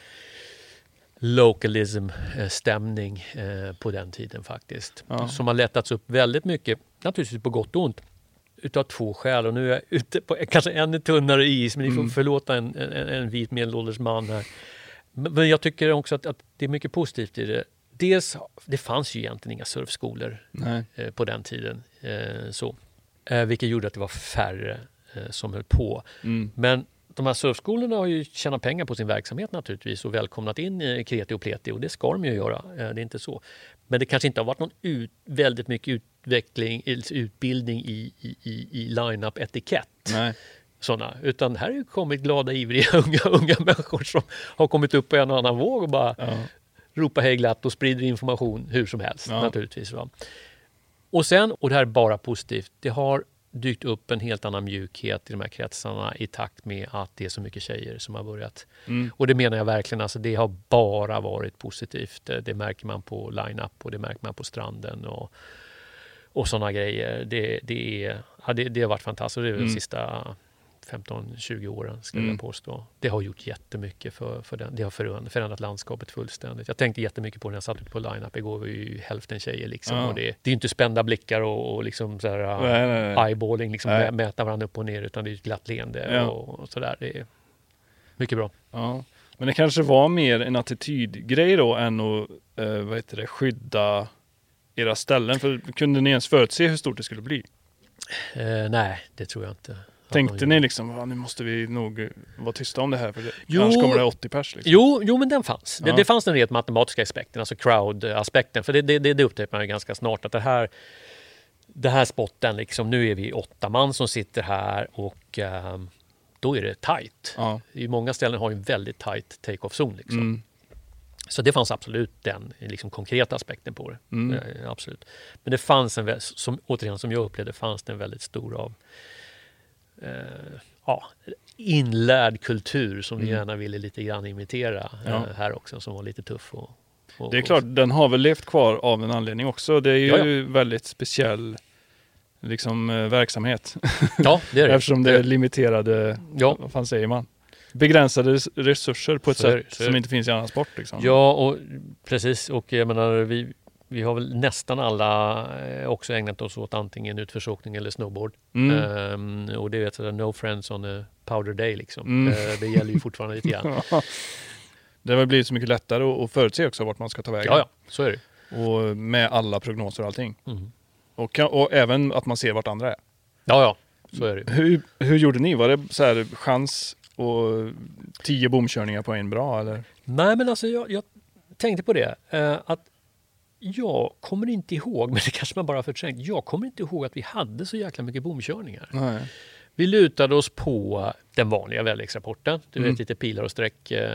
localism-stämning eh, på den tiden faktiskt. Ja. Som har lättats upp väldigt mycket, naturligtvis på gott och ont, utav två skäl. Och nu är jag ute på kanske ännu tunnare is, men ni får Mm. förlåta en, en, en vit medelålders man här. Men, men jag tycker också att, att det är mycket positivt i det. Dels, det fanns ju egentligen inga surfskolor eh, på den tiden. Eh, så. Eh, vilket gjorde att det var färre eh, som höll på. Mm. Men de här surfskolorna har ju tjänat pengar på sin verksamhet naturligtvis och välkomnat in kreti och pleti och det ska de ju göra. Eh, det är inte så. Men det kanske inte har varit någon ut, väldigt mycket utveckling, utbildning i, i, i, i line-up etikett. Nej. Såna. Utan här har ju kommit glada, ivriga unga, unga människor som har kommit upp på en och annan våg och bara Ja. ropa hej glatt och sprider information hur som helst Ja. naturligtvis. Va? Och sen, och det här är bara positivt, det har dykt upp en helt annan mjukhet i de här kretsarna i takt med att det är så mycket tjejer som har börjat. Mm. Och det menar jag verkligen, alltså det har bara varit positivt. Det, det märker man på line-up och det märker man på stranden och, och sådana grejer. Det, det, är, ja, det, det har varit fantastiskt. Det är väl Mm. sista 15-20 åren skulle Mm. jag påstå. Det har gjort jättemycket för, för den. Det har förändrat, landskapet fullständigt. Jag tänkte jättemycket på det när jag satt ute på line-up igår. var ju hälften tjejer liksom. Ja. Och det, det är ju inte spända blickar och, och liksom så här, Nej, nej, nej. eyeballing, liksom Nej. mä- mäta varandra upp och ner. Utan det är ett glatt leende Ja. och, och sådär. Det är mycket bra. Ja. Men det kanske var mer en attitydgrej då än att eh, vad heter det, skydda era ställen. För kunde ni ens förutse hur stort det skulle bli? Eh, nej, det tror jag inte. Tänkte ni liksom, "Va, nu måste vi nog eh, vara tysta om det här för det, Jo. annars kommer det 80 pers. Liksom. Jo, jo, men den fanns. Det, Ja. det fanns den rent matematiska aspekten, alltså crowd-aspekten. För det, det, det, det upptäckte man ju ganska snart att det här, det här spotten, liksom, nu är vi åtta man som sitter här och ehm, då är det tight. Ja. I många ställen har ju en väldigt tight take-off zon. Liksom. Mm. Så det fanns absolut den liksom, konkreta aspekten på det. Mm. Eh, absolut. Men det fanns en, som, återigen som jag upplevde, fanns det en väldigt stor av eh, ja, inlärd kultur som vi Mm. gärna ville lite grann imitera Ja. eh, här också, som var lite tuff. Och, och, Det är klart, den har väl levt kvar av en anledning också. Det är ju Ja, väldigt speciell liksom, eh, verksamhet. Ja, det är det. Eftersom det är limiterade, Ja. vad fan säger man? Begränsade res- resurser på ett Så sätt så som inte finns i annan sport. Liksom. Ja, och precis. Och jag menar, vi, vi har väl nästan alla eh, också ägnat oss åt antingen utförsåkning eller snowboard. Mm. Ehm, och det är sådär no friends on a powder day liksom. Mm. Eh, det gäller ju fortfarande lite grann. det har blivit så mycket lättare att- förutse också vart man ska ta vägen. Ja, ja, så är det. Och med alla prognoser och allting. Mm. Och, och även att man ser vart andra är. Ja, ja, så är det. Hur, hur gjorde ni? Var det så här chans och tio bomkörningar på en bra eller? Nej, men alltså jag, jag tänkte på det. Eh, att jag kommer inte ihåg, men det kanske man bara har förträngt. Jag kommer inte ihåg att vi hade så jäkla mycket bomkörningar. Nej. Vi lutade oss på den vanliga väderleksrapporten. Du Mm. vet lite pilar och streck. Eh,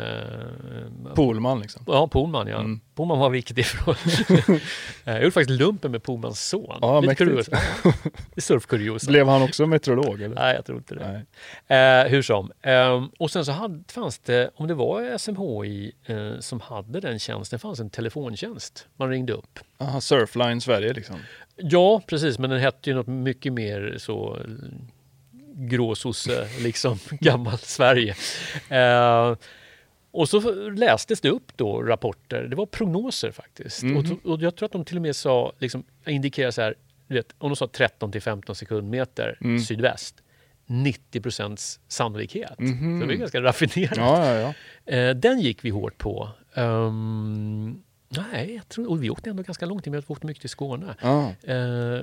Polman liksom. Ja, Polman ja. Mm. Polman var vilket ifrån. Eh, jag gjorde faktiskt lumpen med Polmans son. Ja, Lite det Surfkuriosa. Blev han också meteorolog eller? Nej, jag tror inte det. Eh, hur som. Ehm, och sen så hade, fanns det, om det var SMHI eh, som hade den tjänsten, fanns en telefontjänst. Man ringde upp. Aha, Surfline Sverige liksom. Ja, precis, men den hette ju något mycket mer så eh, gråsosse, liksom gammal Sverige. Eh, och så lästes det upp då rapporter, det var prognoser faktiskt. Mhm. Och, och jag tror att de till och med sa, liksom, indikerade så här, vet, om de sa 13 till 15 sekundmeter Mm. sydväst, 90 procents sannolikhet. Mhm. Så det är ganska raffinerat. Ja, ja, ja. Eh, den gick vi hårt på. Ehm, nej, jag tror, och vi åkte ändå ganska långt, vi åkte mycket till Skåne. ja. Eh,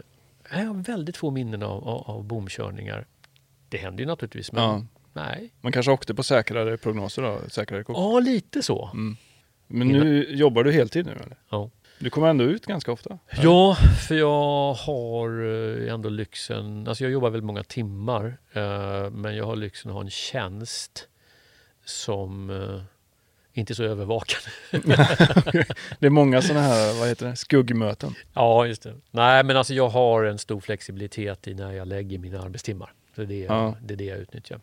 jag har väldigt få minnen av, av, av bomkörningar. Det händer ju naturligtvis, men ja. nej. Man kanske åkte på säkrare prognoser då? Säkrare kort. Ja, lite så. Mm. Men nu jobbar du heltid nu eller? Ja. Du kommer ändå ut ganska ofta? ja, för jag har eh, ändå lyxen, alltså jag jobbar väldigt många timmar, eh, men jag har lyxen att ha en tjänst som eh, inte är så övervakande. Det är många sådana här, vad heter det, skuggmöten. Ja, just det. Nej, men alltså jag har en stor flexibilitet i när jag lägger mina arbetstimmar. Så det är, Ja. det, är det jag utnyttjar.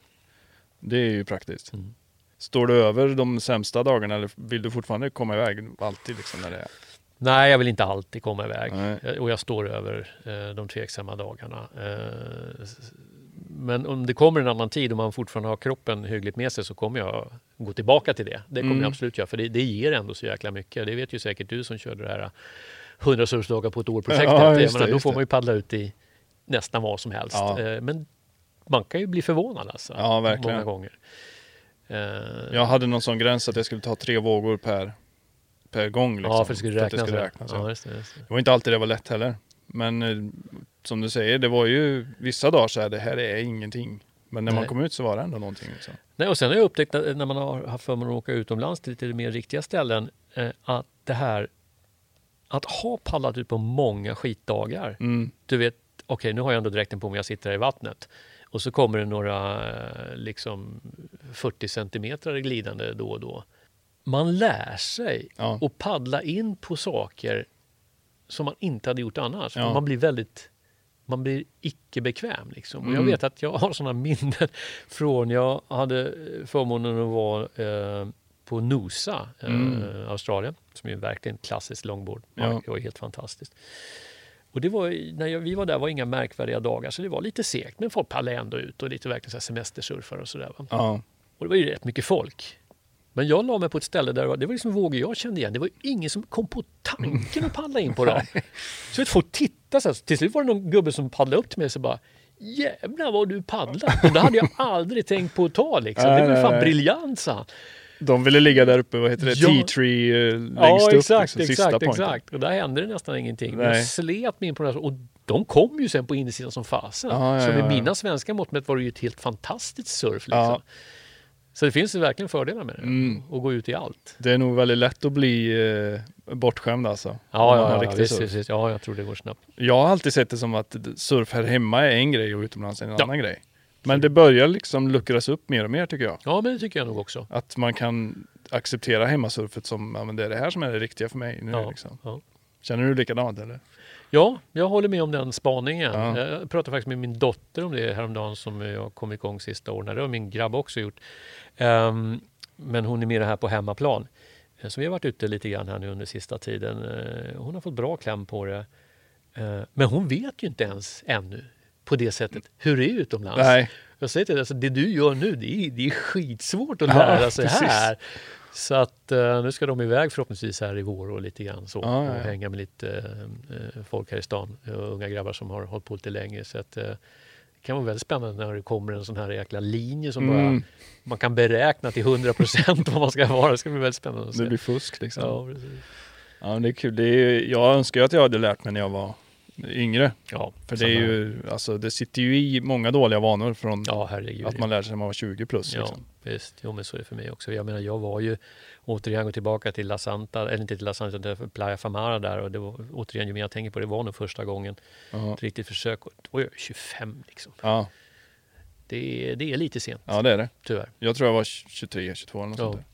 Det är ju praktiskt. Mm. Står du över de sämsta dagarna eller vill du fortfarande komma iväg alltid liksom när det är? Nej, jag vill inte alltid komma iväg. Nej. Eh, Och jag står över eh, de tveksamma dagarna. Eh, men om det kommer en annan tid och man fortfarande har kroppen hyggligt med sig så kommer jag gå tillbaka till det. Det kommer Mm. jag absolut göra, för det, det ger ändå så jäkla mycket. Det vet ju säkert du som körde det här 100 surfdagar på ett år-projektet. Ja, då får man ju paddla ut i nästan vad som helst. Ja. Eh, men man kan ju bli förvånad alltså. Ja, verkligen. Många gånger. Eh, Jag hade någon sån gräns att jag skulle ta tre vågor per, per gång. Liksom, ja, för det skulle räknas. skulle ja. räknas, ja. just det, just det. Det var inte alltid det var lätt heller. Men eh, som du säger, det var ju vissa dagar så här, det här är ingenting. Men när man Nej. kom ut så var det ändå någonting. Liksom. Nej, och sen har jag upptäckt att när man har haft förmånen att åka utomlands till lite mer riktiga ställen eh, att det här att ha paddlat ut på många skitdagar. Mm. Du vet, okej nu har jag ändå dräkten på mig, jag sitter här i vattnet. Och så kommer det några eh, liksom 40 centimeter glidande då och då. Man lär sig Ja. att paddla in på saker som man inte hade gjort annars. Ja. Man blir väldigt man blir icke bekväm. Liksom. Och jag Mm. vet att jag har sådana minnen från jag hade förmånen att vara eh, på Noosa, eh, Mm. Australien, som är verkligen klassiskt långbord. Ja. Det var helt fantastiskt. Och det var, när jag, vi var där var inga märkvärdiga dagar, så det var lite segt, men folk pallade ändå ut och lite verkligen så semestersurfare och sådär. Ja. Och det var ju rätt mycket folk. Men jag la mig på ett ställe där det var, det var liksom vågor jag kände igen. Det var ju ingen som kom på tanken att paddla in på dem. Så vet, folk tittade så här. Till slut var det någon gubbe som paddlade upp till mig och så bara Jävlar vad du paddlar! Och det hade jag aldrig tänkt på att ta liksom. Det var ju fan briljant sa han. De ville ligga där uppe, vad heter det, Ja. T-tree eh, längst Ja upp. exakt, liksom, exakt, exakt. Och där hände det nästan ingenting. Men Nej. jag slet mig in på det här. Och de kom ju sen på insidan som fasen. Ja, ja, så med mina svenska mått mätt var det ju ett helt fantastiskt surf. Liksom. Så det finns ju verkligen fördelar med det. Mm. Och gå ut i allt. Det är nog väldigt lätt att bli eh, bortskämd alltså. Ja, ja, ja, visst, visst. ja, jag tror det går snabbt. Jag har alltid sett det som att surf här hemma är en grej och utomlands är en Ja. annan grej. Men det börjar liksom luckras upp mer och mer tycker jag. Ja, men det tycker jag nog också. Att man kan acceptera hemmasurfet som, ja men det är det här som är det riktiga för mig nu Ja, liksom. ja. Känner du likadant eller? Ja, jag håller med om den spaningen. Ja. Jag pratade faktiskt med min dotter om det häromdagen som jag kom igång sista åren. Det har min grabb också gjort. Ehm, men hon är mer här på hemmaplan. Eh, Så vi har varit ute lite grann här nu under sista tiden. Eh, Hon har fått bra kläm på det. Eh, Men hon vet ju inte ens ännu på det sättet hur det är utomlands. Nej, Jag säger till dig, alltså, det du gör nu, det är, det är skitsvårt att Ja, lära sig precis. här. Så att eh, nu ska de iväg förhoppningsvis här i vår och lite grann så. Ja, ja, Och ja. hänga med lite eh, folk här i stan. eh, unga grabbar som har hållit på lite längre. Så att, det kan vara väldigt spännande när det kommer en sån här jäkla linje som bara mm, man kan beräkna till 100 procent vad man ska vara. Det ska bli väldigt spännande att se. det blir fusk liksom. Ja, Ja, precis. men det är kul. Det är, jag önskar att jag hade lärt mig när jag var yngre. Ja, För det är ju, alltså det sitter ju i många dåliga vanor från Ja, att man lär sig när man var 20 plus. Ja, Liksom. visst. Jo, men så är det för mig också. Jag menar, jag var ju återigen gå tillbaka till La Santa, eller inte till La Santa, utan till Playa Famara där och det var återigen, ju mer jag tänker på det, var nog första gången Ja. ett riktigt försök. Då var jag 25 liksom. Ja, Det är, det är lite sent, ja, det är det. tyvärr. Jag tror jag var 23, 22 eller något Ja. sånt där.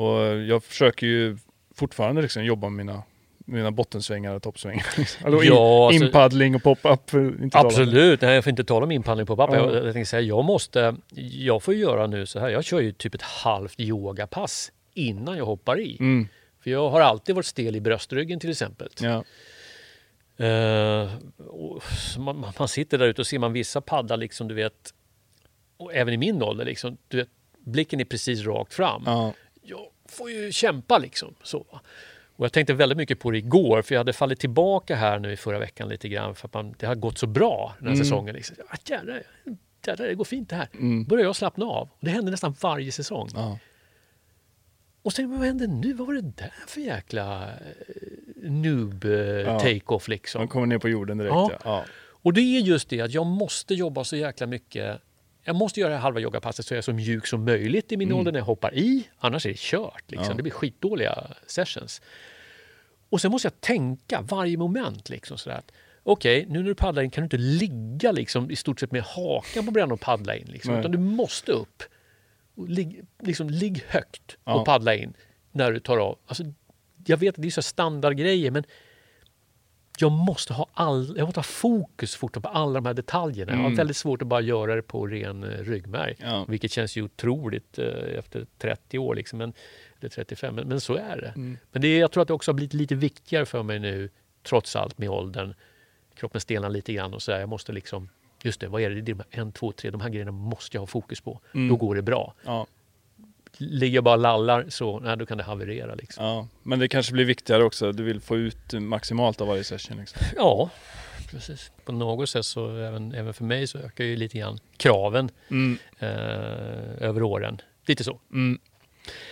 Och jag försöker ju fortfarande liksom jobba med mina, mina bottensvängar och toppsvängar. liksom. Alltså in, Ja, alltså- inpaddling och pop-up. eh. Absolut, nej, jag får inte tala om inpaddling på papper. Ja. Jag, jag tänkte säga, jag måste, jag får göra nu så här, jag kör ju typ ett halvt yogapass innan jag hoppar i. Mm, För jag har alltid varit stel i bröstryggen till exempel. ja. Och så man, man- sitter där ute och ser man vissa paddla liksom, du vet, och även i min ålder, liksom, du vet, blicken är precis rakt fram. Ja. Jag får ju kämpa liksom. Så. Och jag tänkte väldigt mycket på det igår, för jag hade fallit tillbaka här nu i förra veckan lite grann, för att man, det har gått så bra den här Mm. säsongen. Liksom. Ah, jävlar, jävlar, det går fint det här. Mm. börjar jag slappna av. Och det händer nästan varje säsong. Ja. Och sen, vad hände nu? Vad var det där för jäkla eh, noob eh, Ja. take-off liksom? Man kommer ner på jorden direkt. Ja. Ja. Och det är just det att jag måste jobba så jäkla mycket. Jag måste göra halva yogapasset så jag är så mjuk som möjligt i min ålder när jag hoppar i. Annars är det kört. Liksom. Mm. Ja. Det blir skitdåliga sessions. Och sen måste jag tänka varje moment. Liksom, sådär att, Okej, nu när du paddlar in kan du inte ligga liksom, i stort sett med hakan på brädan och paddla in. Liksom, Nej. utan du måste upp. Och liksom, ligg högt Ja. och paddla in när du tar av. Alltså, jag vet att det är så standardgrejer men jag måste ha, all, jag måste ha fokus fort på alla de här detaljerna. Jag har Mm. väldigt svårt att bara göra det på ren eh, ryggmärg. Ja. Vilket känns ju otroligt eh, efter 30 år, liksom, men, eller 35, men, men så är det. Mm. Men det, jag tror att det också har blivit lite viktigare för mig nu, trots allt med åldern. Kroppen stelnar lite grann och så här, jag måste liksom, just det, vad är det, det är de här en, två, tre, de här grejerna måste jag ha fokus på. Mm. Då går det bra. Ja. Ligger bara lallar så, nej, då kan det haverera. Liksom. ja, men det kanske blir viktigare också. Du vill få ut maximalt av varje session. Liksom. Ja, precis. På något sätt så, även, även för mig, så ökar ju lite grann kraven Mm. eh, över åren. Lite så. Mm.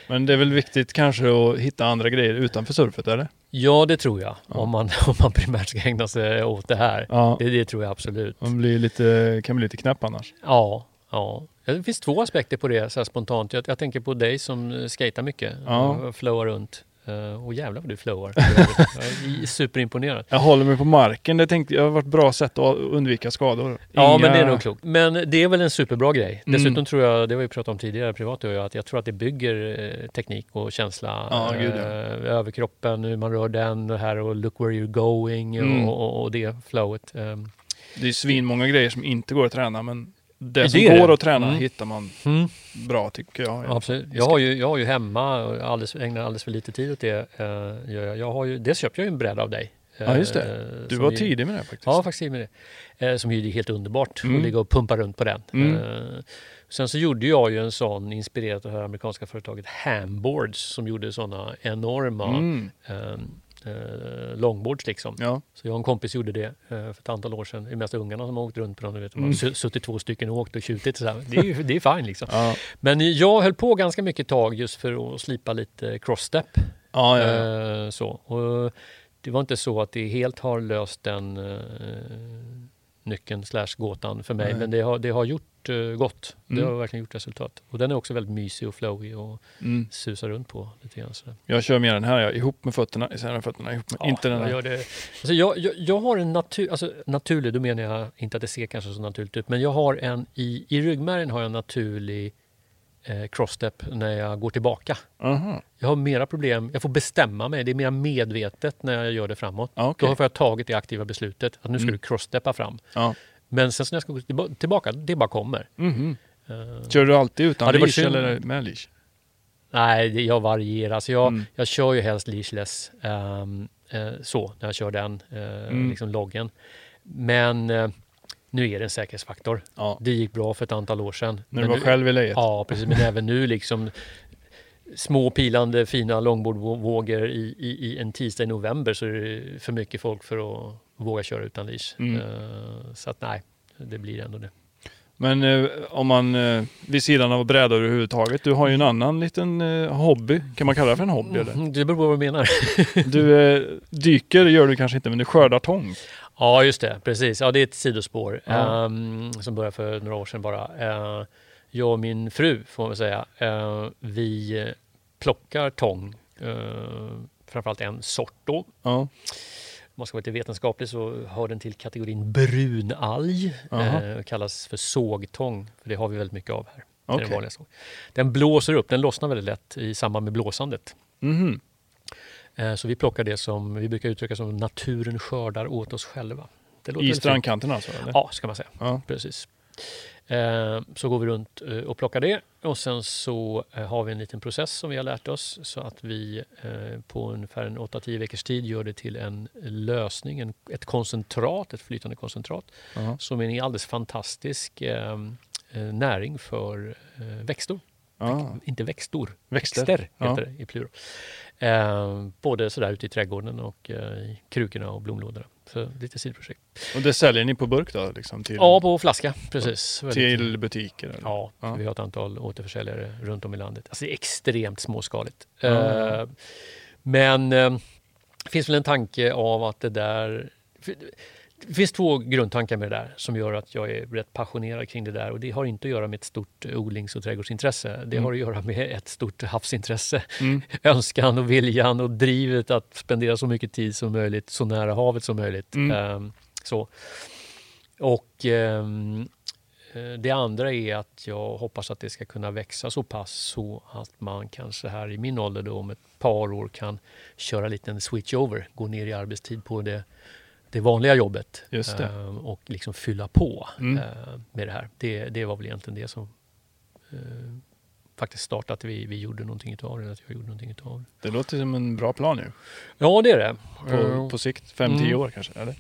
Men det är väl viktigt kanske att hitta andra grejer utanför surfet, eller? Ja, det tror jag. Ja. Om, man, om man primärt ska ägna sig åt det här. Ja, Det, det tror jag absolut. man blir lite, kan bli lite knäpp annars. Ja, ja. Det finns två aspekter på det så spontant. Jag, jag tänker på dig som eh, skater mycket. Ja. och Flowar runt. Uh, och jävlar vad du flowar. jag är superimponerad. Jag håller mig på marken. Det tänkte jag har varit ett bra sätt att undvika skador. Ja, Inga- men det är nog klokt. Men det är väl en superbra grej. Mm. Dessutom tror jag, det har vi pratat om tidigare privat och jag, att jag tror att det bygger eh, teknik och känsla Ja, gud, ja. eh, över kroppen, hur man rör den, det här och look where you're going Mm. och, och, och det flowet. Um, Det är svin många grejer som inte går att träna, men det Det som det. går att träna Mm. hittar man mm. bra tycker jag. Ja, Absolut. Jag har ju, jag har ju hemma, och alldeles, ägnar alldeles för lite tid åt det. gör jag. Jag har ju, dels köpte jag ju en bräda av dig. Ja, just det. eh, Du som var ju- tidig med det faktiskt. Ja, faktiskt med det. Eh, som ju är helt underbart Mm. att ligga och pumpa runt på den. Mm. Sen så gjorde jag ju en sån inspirerad av det här amerikanska företaget Hamboards som gjorde såna enorma Mm. Eh, longboards liksom. Ja. Så jag och en kompis gjorde det eh, för ett antal år sedan. Det är mest ungarna som har åkt runt på dem. Du vet, de har Mm. su- suttit två stycken och åkt och tjutit. Så här. Det är det är fine liksom. Ja. Men jag höll på ganska mycket tag just för att slipa lite crossstep. Ja, ja, ja. Eh, så. Och det var inte så att det helt har löst den eh, nyckeln slash gåtan för mig. Nej. Men det har, det har gjort eh, gott. Det Mm. har verkligen gjort resultat. Och den är också väldigt mysig och flowy och Mm. susar runt på lite grann. sådär. Jag kör mer den här, ja, ihop med fötterna, istället för fötterna ihop med, Ja, inte den jag här. gör det. Alltså jag, jag, jag har en natur, alltså naturlig, då menar jag inte att det ser kanske så naturligt ut, men jag har en i, i ryggmärgen har jag en naturlig eh, crossstep när jag går tillbaka. Aha. Jag har mera problem, jag får bestämma mig, det är mer medvetet när jag gör det framåt. Ja, okej. Då har jag tagit det aktiva beslutet att nu ska Mm. du crosssteppa fram. Ja. Men sen så när jag ska gå tillba- tillbaka, det bara kommer. Mhm. Eh, Kör du alltid utan Ja, leash eller med leash? nej, jag varierar. Alltså jag, Mm. jag kör ju helst leashless ehm, eh, så, när jag kör den eh, Mm. liksom loggen. Men nu är det en säkerhetsfaktor. Ja. Det gick bra för ett antal år sedan. När du var nu- själv i lejet? Ja, precis. Men även nu liksom små pilande fina långbordvågor i, i, i en tisdag i november så är det för mycket folk för att våga köra utan leash. Mm. Eh, så att nej, det blir ändå det. Men eh, om man, eh, vid sidan av brädor överhuvudtaget, du har ju en annan liten eh, hobby. Kan man kalla det för en hobby eller? Mm, Det beror på vad du menar. Du eh, dyker gör du kanske inte, men du skördar tång. Ja, just det. Precis. Ja, det är ett sidospår Ja. ehm, som började för några år sedan bara. Eh, jag och min fru, får man säga, eh, vi plockar tång. Uh, framförallt en sort då. Ja. om man ska vara lite vetenskaplig så hör den till kategorin brunalg. Eh, kallas för sågtång, för det har vi väldigt mycket av här. Okej. den. Den blåser upp, den lossnar väldigt lätt i samband med blåsandet. Mhm. Eh, så vi plockar det som vi brukar uttrycka som naturen skördar åt oss själva. I strandkanten alltså? Eller? Ja, ska man säga. Ja. Precis. Eh, så går vi runt eh, och plockar det och sen så eh, har vi en liten process som vi har lärt oss så att vi eh, på ungefär en 8-10 veckors tid gör det till en lösning, en, ett koncentrat, ett flytande koncentrat Ja. som är en alldeles fantastisk eh, eh, näring för eh, växter. Ja. Inte växtor, Växter. växter heter det i plural. Eh, både sådär ute i trädgården och eh, i krukorna och blomlådorna. Så lite sidoprojekt. Och det säljer ni på burk då? Liksom, till, Ja, på flaska, precis. Väldigt- till butiker? Eller? Ja, Ja. vi har ett antal återförsäljare runt om i landet. Alltså det är extremt småskaligt. Ja. Eh, men eh, det finns väl en tanke av att det där... Det finns två grundtankar med det där som gör att jag är rätt passionerad kring det där och det har inte att göra med ett stort odlings och trädgårdsintresse. Det Mm. har att göra med ett stort havsintresse. Mm. Önskan och viljan och drivet att spendera så mycket tid som möjligt så nära havet som möjligt. Mm. Ehm, så. Och eh, det andra är att jag hoppas att det ska kunna växa så pass så att man kanske här i min ålder då om ett par år kan köra en liten switch over, gå ner i arbetstid på det det vanliga jobbet det. eh, och liksom fylla på Mm. eh, med det här. Det, det var väl egentligen det som eh, faktiskt startade att vi, vi gjorde någonting utav det. Att jag gjorde någonting utav det. Det låter som en bra plan ju. Ja, det är det. På, på sikt, fem, tio Mm. år kanske? Eller?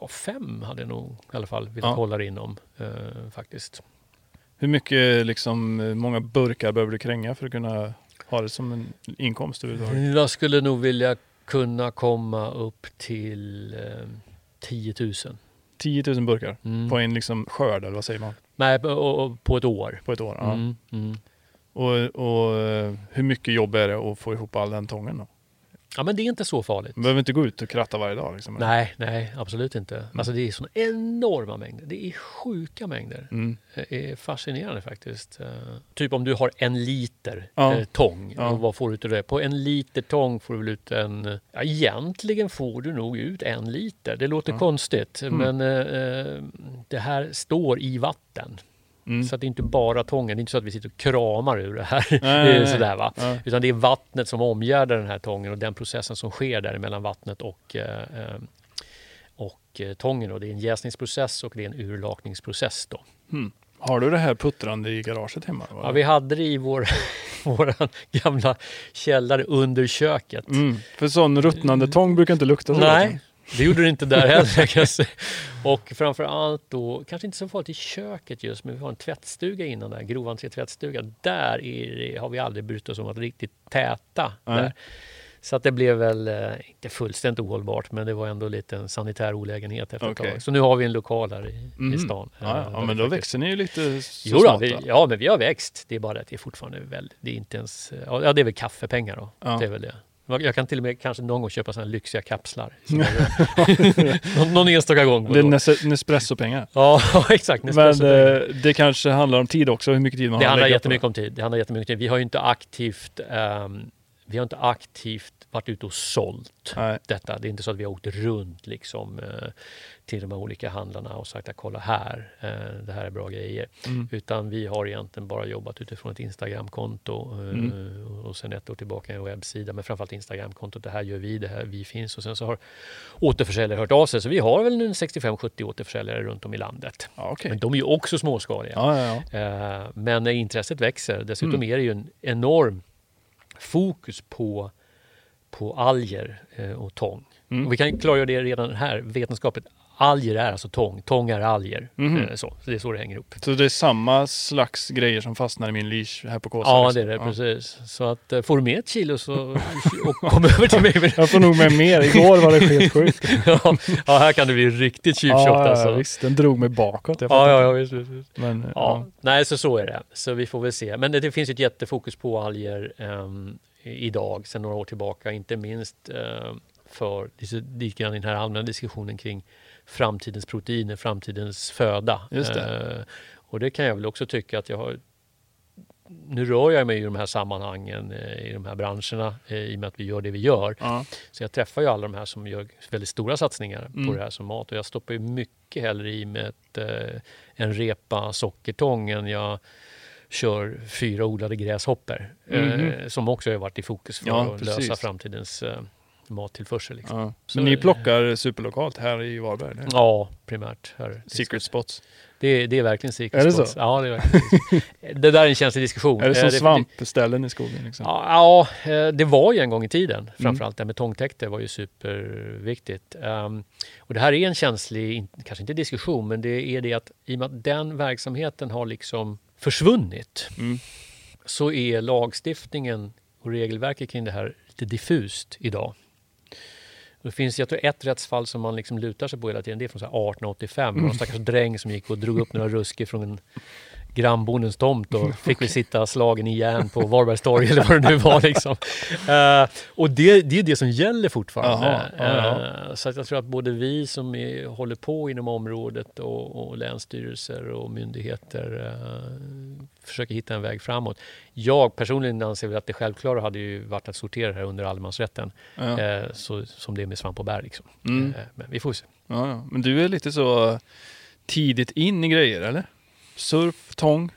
ja, fem hade jag nog i alla fall velat Ja. hålla det inom eh, faktiskt. Hur mycket, liksom, många burkar behöver du kränga för att kunna ha det som en inkomst överhuvudtaget? Jag skulle nog vilja kunna komma upp till eh, 10 000. 10 000 burkar Mm. på en liksom skörd, eller vad säger man? Nej, på, på ett år. På ett år? Ja. Mm, mm. Och, och eh, hur mycket jobb är det att få ihop all den tången då? Ja, men det är inte så farligt. Man behöver inte gå ut och kratta varje dag liksom? Nej, nej, absolut inte. Mm. Alltså det är såna enorma mängder. Det är sjuka mängder. Mm. Det är fascinerande faktiskt. Eh, typ om du har en liter Ja. eh, tång. Ja. Och vad får du ut av det? På en liter tång får du väl ut en... Ja, egentligen får du nog ut en liter. Det låter Ja. konstigt. Mm. Men eh, eh, det här står i vatten. Mm. Så att det är inte bara tången. Det är inte så att vi sitter och kramar ur det här. Nej, nej, nej. Sådär, va? Ja. Utan det är vattnet som omgärdar den här tången och den processen som sker där mellan vattnet och, eh, eh, och eh, tången. Och det är en jäsningsprocess och det är en urlakningsprocess. Då. Mm. Har du det här puttrande i garaget hemma? Ja, vi hade det i vår, vår gamla källare under köket. mm. För sån ruttnande tång brukar inte lukta så. Nej, det gjorde det inte där heller kan jag säga. Och framför allt då, kanske inte så farligt i köket just, men vi har en tvättstuga innan där, groventré tvättstuga. Där är det, har vi aldrig brytt oss om att riktigt täta. Där. Så att det blev väl, eh, inte fullständigt ohållbart, men det var ändå lite en sanitär olägenhet efter ett tag. Så nu har vi en lokal här i, Mhm. i stan. Ja, ja. eh, men då växer ni ju lite så Jo då, vi, ja, men vi har växt. Det är bara att det är fortfarande väl, det är inte ens, ja det är väl kaffepengar då. Ja. Det är väl det. Jag kan till och med kanske någon gång köpa sådana lyxiga kapslar. någon, någon enstaka gång. Det är Nes- Nespresso-pengar. Ja, exakt. Men eh, det kanske handlar om tid också, hur mycket tid man det har handlar jättemycket om tid. Det handlar jättemycket om tid. Vi har ju inte aktivt, ehm, vi har inte aktivt varit ute och sålt Nej. detta. Det är inte så att vi har åkt runt liksom, eh, till de här olika handlarna och sagt att kolla här, eh, det här är bra grejer. Mm. Utan vi har egentligen bara jobbat utifrån ett Instagramkonto eh, Mm. och sen ett år tillbaka en webbsida. Men framförallt Instagramkontot, det här gör vi, det här vi finns. Och sen så har återförsäljare hört av sig. Så vi har väl en 65-70 återförsäljare runt om i landet. Ja, okej. Men de är ju också småskaliga. Ja, ja, Men intresset växer, dessutom Mm. är det ju en enorm fokus på, på alger eh, och tång. Mm. Och vi kan klargöra det redan här vetenskapligt. Alger är alltså tång, tång är alger. Eh, Så, så det är så det hänger ihop. Så det är samma slags grejer som fastnar i min leash här på Kåsa? Ja, liksom? det är det, Ja. precis. Så att eh, får du med ett kilo så och kom över till mig. Jag får nog med mer. Igår var det helt sjukt. ja, ja, här kan det bli riktigt tjuvtjockt ja, alltså. ja, visst. Den drog mig bakåt. Ja, ja, ja, visst, visst. Men, ja. Nej så så är det. Så vi får väl se. Men det, det finns ett jättefokus på alger i- idag, sedan några år tillbaka. Inte minst ehm, för lite grann i den här allmänna diskussionen kring framtidens proteiner, framtidens föda. Det. Eh, och det kan jag väl också tycka att jag har nu rör jag mig i de här sammanhangen, eh, i de här branscherna, eh, i och med att vi gör det vi gör. Ja. Så jag träffar ju alla de här som gör väldigt stora satsningar Mm. på det här som mat. Och jag stoppar ju mycket hellre i med ett, eh, en repa sockertång än jag kör fyra odlade gräshoppor. Mhm. Eh, som också har varit i fokus för Ja, att precis. lösa framtidens eh, mattillförsel. Liksom. Ja. Så- Men ni plockar superlokalt här i Varberg? eller? Ja, primärt. Här. Secret spots? Det, är- det är verkligen secret Är det spots. så? Ja, det är verkligen. Det där är en känslig diskussion. Är det som Eh, svampställen i skogen? Liksom? Ja, ja, eh, det var ju en gång i tiden. Mm. Framförallt det här med tångtäkter var ju superviktigt. Ehm, och det här är en känslig, kanske inte diskussion, men det är det att i och med att den verksamheten har liksom försvunnit Mm. så är lagstiftningen och regelverket kring det här lite diffust idag. Det finns jag tror ett rättsfall som man liksom lutar sig på hela tiden. Det är från så här 1885. Mm. Någon stackars dräng som gick och drog upp några ruskor från en grannbondens tomt och fick väl sitta slagen i järn på Varbergs torg eller vad det nu var. Liksom. Eh, och det, det är det som gäller fortfarande. Jaha, ja, Eh, så att jag tror att både vi som är, håller på inom området och, och länsstyrelser och myndigheter eh, försöker hitta en väg framåt. Jag personligen anser väl att det självklara hade ju varit att sortera det här under allemansrätten. Ja. Så, som det är med svamp och bär. Liksom. Mm. Men vi får se. Ja, ja. Men du är lite så tidigt in i grejer, eller? Surf, tång?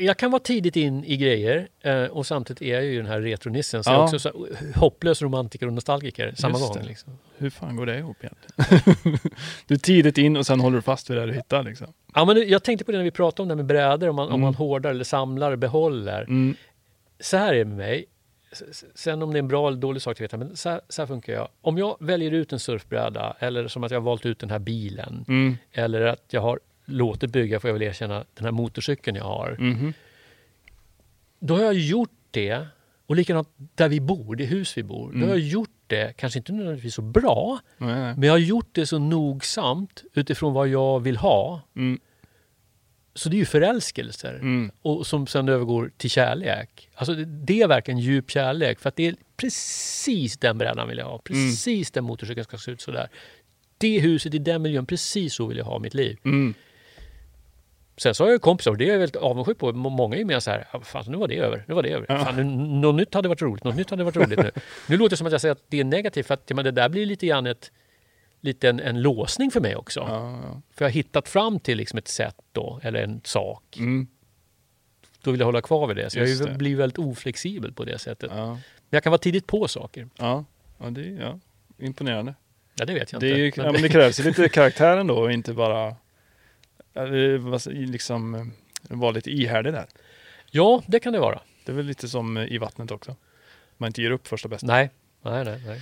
Jag kan vara tidigt in i grejer eh, och samtidigt är jag ju den här retronissen. Så Ja. jag är också så hopplös romantiker och nostalgiker samma Just gång. Liksom. Hur fan går det ihop egentligen? du är tidigt in och sen håller du fast vid det du hittar liksom. Ja, men jag tänkte på det när vi pratade om det här med brädor, om man, om Mm. man hårdar eller samlar, behåller. Mm. Så här är det med mig. Sen om det är en bra eller dålig sak, vet jag, men så här, så här funkar jag. Om jag väljer ut en surfbräda eller som att jag har valt ut den här bilen Mm. eller att jag har låtit bygga, får jag väl erkänna, den här motorcykeln jag har. Mhm. Då har jag gjort det, och likadant där vi bor, det hus vi bor, då Mm. har jag gjort det, kanske inte nödvändigtvis så bra, Nej, nej. men jag har gjort det så nogsamt utifrån vad jag vill ha. Mm. Så det är ju förälskelser. Mm. och som sen övergår till kärlek. Alltså det, det är verkligen djup kärlek för att det är precis den brädan vill jag ha. Precis den motorcykeln ska se ut sådär. Det huset i den miljön, precis så vill jag ha mitt liv. Sen så har jag kompisar och det är jag väldigt avundsjuk på. Må- Många är mer så här, "Ah, fan nu var det över, nu var det över. Fan, nu, något nytt hade varit roligt, något nytt hade varit roligt nu. Nu låter det som att jag säger att det är negativt för att men det där blir lite grann ett, lite en, en låsning för mig också. Ja, ja. För jag har hittat fram till liksom ett sätt då, eller en sak. Mm. Då vill jag hålla kvar vid det. Så Just jag det. blir väldigt oflexibel på det sättet. Ja. Men jag kan vara tidigt på saker. Ja. Ja, det är ja. imponerande. Ja, det vet jag Det, är ju, inte. ja, men det krävs lite karaktär ändå och inte bara det liksom eh, vara lite ihärdig där. ja, det kan det vara. Det är väl lite som eh, i vattnet också. Man inte ger upp första bästa. Nej, nej, nej. nej.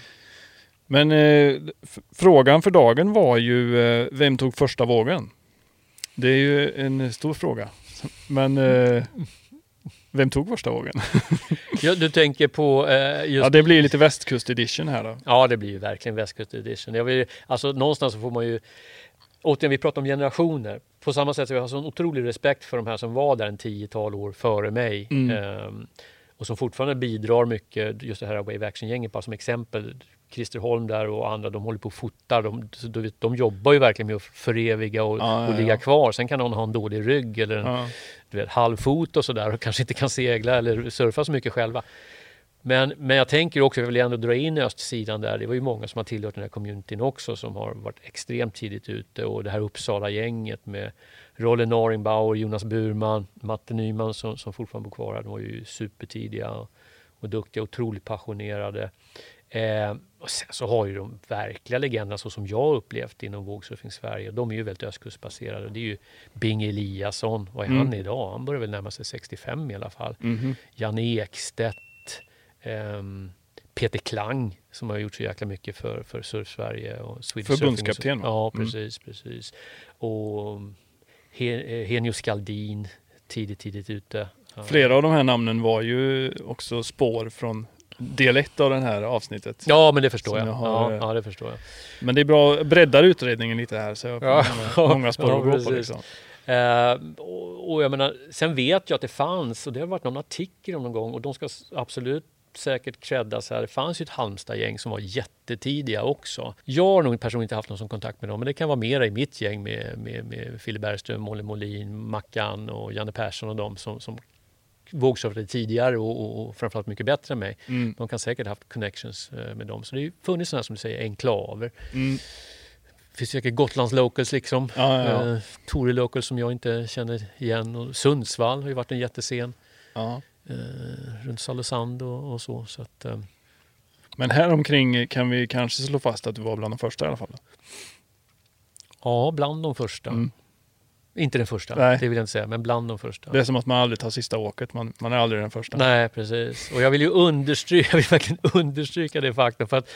Men eh, frågan för dagen var ju eh, vem tog första vågen? Det är ju en stor fråga. Men eh, vem tog första vågen? Ja, du tänker på eh, just... Ja, det blir lite västkust edition här då. Ja, det blir ju verkligen västkust edition. Jag vill, alltså någonstans så får man ju... Återigen, vi pratar om generationer. På samma sätt så jag har sån otrolig respekt för de här som var där en tiotal år före mig. Mm. Ehm, och som fortfarande bidrar mycket. Just det här Wave Action-gänget bara som exempel. Christer Holm där och andra, de håller på och fotar. De, vet, de jobbar ju verkligen med att föreviga och, Ja, ja, och ligga ja. kvar. Sen kan någon ha en dålig rygg eller en Ja. du vet, halvfot och sådär och kanske inte kan segla eller surfa så mycket själva. Men, men jag tänker också, jag vill ändå dra in östsidan där. Det var ju många som har tillhört den här communityn också som har varit extremt tidigt ute och det här Uppsala-gänget med Rolle Naringbauer, Jonas Burman, Matte Nyman som, som fortfarande bor kvar här. De var ju supertidiga och, och duktiga, otroligt passionerade. Eh, och sen så har ju de verkliga legenderna så som jag upplevt inom vågsurfing Sverige. De är ju väldigt östkustbaserade. Det är ju Bing Eliasson. Vad är Mm. han idag? Han börjar väl närma sig 65 i alla fall. Mhm. Janne Ekstedt. Ehm, Peter Klang som har gjort så jäkla mycket för, för Surf-Sverige och Swedish Förbundskapten? Ja, Mm. precis, precis. Och eh, Henjo Skaldin, tidigt, tidigt ute. Flera av de här namnen var ju också spår från del ett av det här avsnittet. Ja, men det förstår jag. jag har, ja, ja, det förstår jag. Men det är bra, breddar utredningen lite här så jag får Ja. många, många spår Ja, att gå på. precis. Liksom. Eh, och, och jag menar, sen vet jag att det fanns, och det har varit någon artikel om någon gång, och de ska absolut säkert creddas här. Det fanns ju ett Halmstad-gäng som var jättetidiga också. Jag har nog personligen inte haft någon kontakt med dem, men det kan vara mera i mitt gäng med, med, med Fille Bergström, Molly Molin, Mackan och Janne Persson och de som, som vågsurfade tidigare och, och, och framförallt mycket bättre än mig. Mm. De kan säkert haft connections eh, med dem. Så det har ju funnits sådana som du säger enklaver. Mm. Det finns säkert Gotlands locals liksom. Ja, ja, ja. Eh, Locals som jag inte känner igen. Och Sundsvall har ju varit en jättescen. ja. Eh, runt Salosand och, och så. så att, eh, Men här omkring kan vi kanske slå fast att du var bland de första i alla fall. ja, bland de första. Mm. Inte den första, Nej. det vill jag inte säga, men bland de första. Det är som att man aldrig tar sista åket, man, man är aldrig den första. Nej, precis. Och jag vill ju understryka, jag vill verkligen understryka det faktum. För att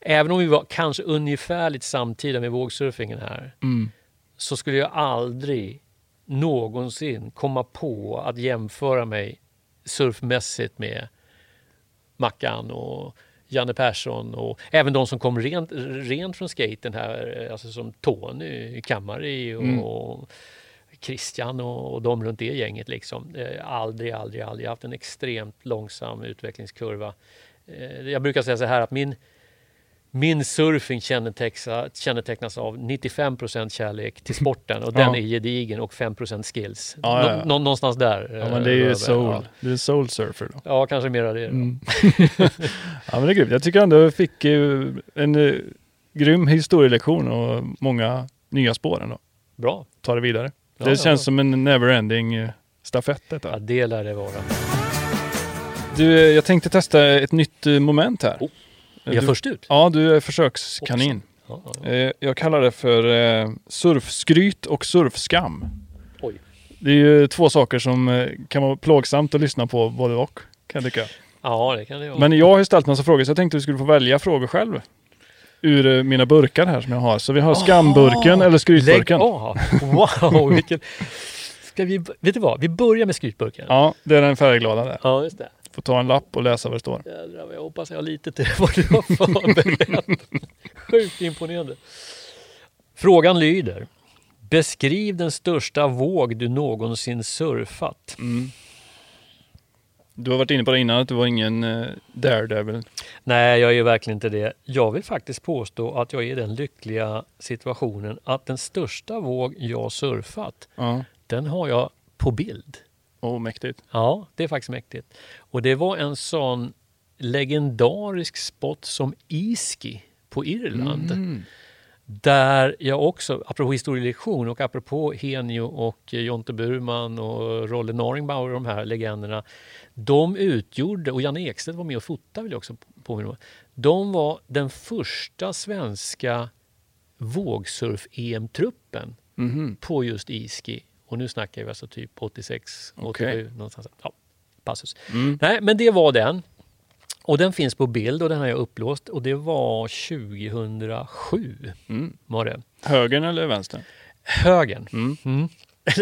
även om vi var kanske ungefärligt samtida med vågsurfingen här, Mm. så skulle jag aldrig någonsin komma på att jämföra mig surfmässigt med Mackan och Janne Persson och även de som kom rent, rent från skaten här, alltså som Tony Kamari och Mm. Christian och, och de runt det gänget. Liksom. Eh, aldrig, aldrig, aldrig haft en extremt långsam utvecklingskurva. Eh, jag brukar säga så här att min, min surfing kännetecknas, av 95% kärlek till sporten och Ja. den är gedigen och 5% skills. Ja, ja. Nå- nå- någonstans där. Ja, eh, men det är ju soul. Du är en soul surfer då. ja, kanske mer av det. Mm. ja, men det är grymt. Jag tycker ändå jag fick eh, en eh, grym historielektion och många nya spår ändå. Bra. Ta det vidare. Det känns som en neverending eh, stafett detta. Ja, det lär det vara. Du, eh, jag tänkte testa ett nytt eh, moment här. Oh, Är jag du, först ut? Ja, du är försökskanin. Ja, ja, ja. Eh, Jag kallar det för eh, surfskryt och surfskam. Oj. Det är ju två saker som eh, kan vara plågsamt att lyssna på både och. Kan jag tycka. ja, det kan det vara. Men jag har ju ställt massa frågor så jag tänkte att du skulle få välja frågor själv. Ur mina burkar här som jag har. Så vi har skamburken eller skrytburken. Av! Wow, vilken... Ska vi... Vet du vad? Vi börjar med skrytburken. Ja, det är den färgglada där. Ja, just det. Får ta en lapp och läsa vad det står. Jädrar, jag hoppas jag har lite till vad du har förberett. Sjukt imponerande. Frågan lyder. Beskriv den största våg du någonsin surfat. Mm. Du har varit inne på det innan att du var ingen eh, daredevil. Nej, jag är verkligen inte det. Jag vill faktiskt påstå att jag är i den lyckliga situationen att den största våg jag surfat, Ja, den har jag på bild. Oh, mäktigt. Ja, det är faktiskt mäktigt. Och det var en sån legendarisk spot som Iski på Irland. Mm. Där jag också, apropå historielektion och apropå Henio och Jonte Burman och Rolle Noringbauer och de här legenderna. De utgjorde, och Janne Ekstedt var med och fotade vill jag också påminna om. De var den första svenska vågsurf-EM-truppen Mhm. på just Iski. Och nu snackar vi alltså typ 86, Okej. 87 någonstans. Ja, passus. Mm. Nej, men det var den. Och den finns på bild och den har jag upplåst och det var 2007 Mm. var det. Högern eller vänster? Högen. Mm. Mm.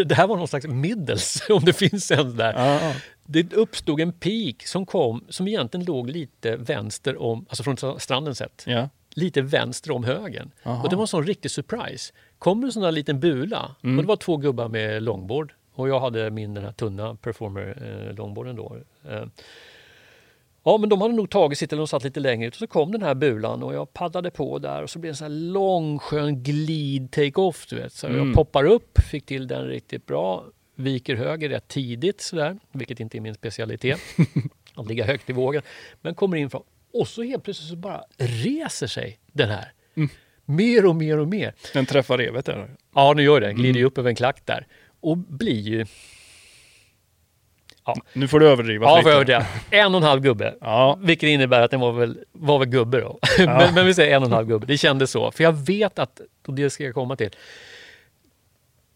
Det här var någon slags middels, om det finns en där. Ja. Det uppstod en peak som kom, som egentligen låg lite vänster om, alltså från stranden sett, ja. lite vänster om högen. Aha. Och det var en sån riktig surprise. Kom en sån där liten bula Mm. och det var två gubbar med longboard och jag hade min den här tunna performer eh, då. Eh, Ja, men de hade nog tagit sitt eller de satt lite längre ut och så kom den här bulan och jag paddlade på där och så blev det en sån här lång skön glid take-off du vet. Så Mm. jag poppar upp, fick till den riktigt bra, viker höger rätt tidigt sådär, vilket inte är min specialitet. att ligga högt i vågen. Men kommer in från och så helt plötsligt så bara reser sig den här. Mm. Mer och mer och mer. Den träffar revet där. Ja, nu gör den. Glider Mm. upp över en klack där. Och blir ju... Nu får du överdriva Ja, får jag det. En och en halv gubbe. Ja, Vilket innebär att den var väl, var väl gubbe då. men, men vi säger en och en halv gubbe. Det kändes så. För jag vet att, och det ska jag komma till.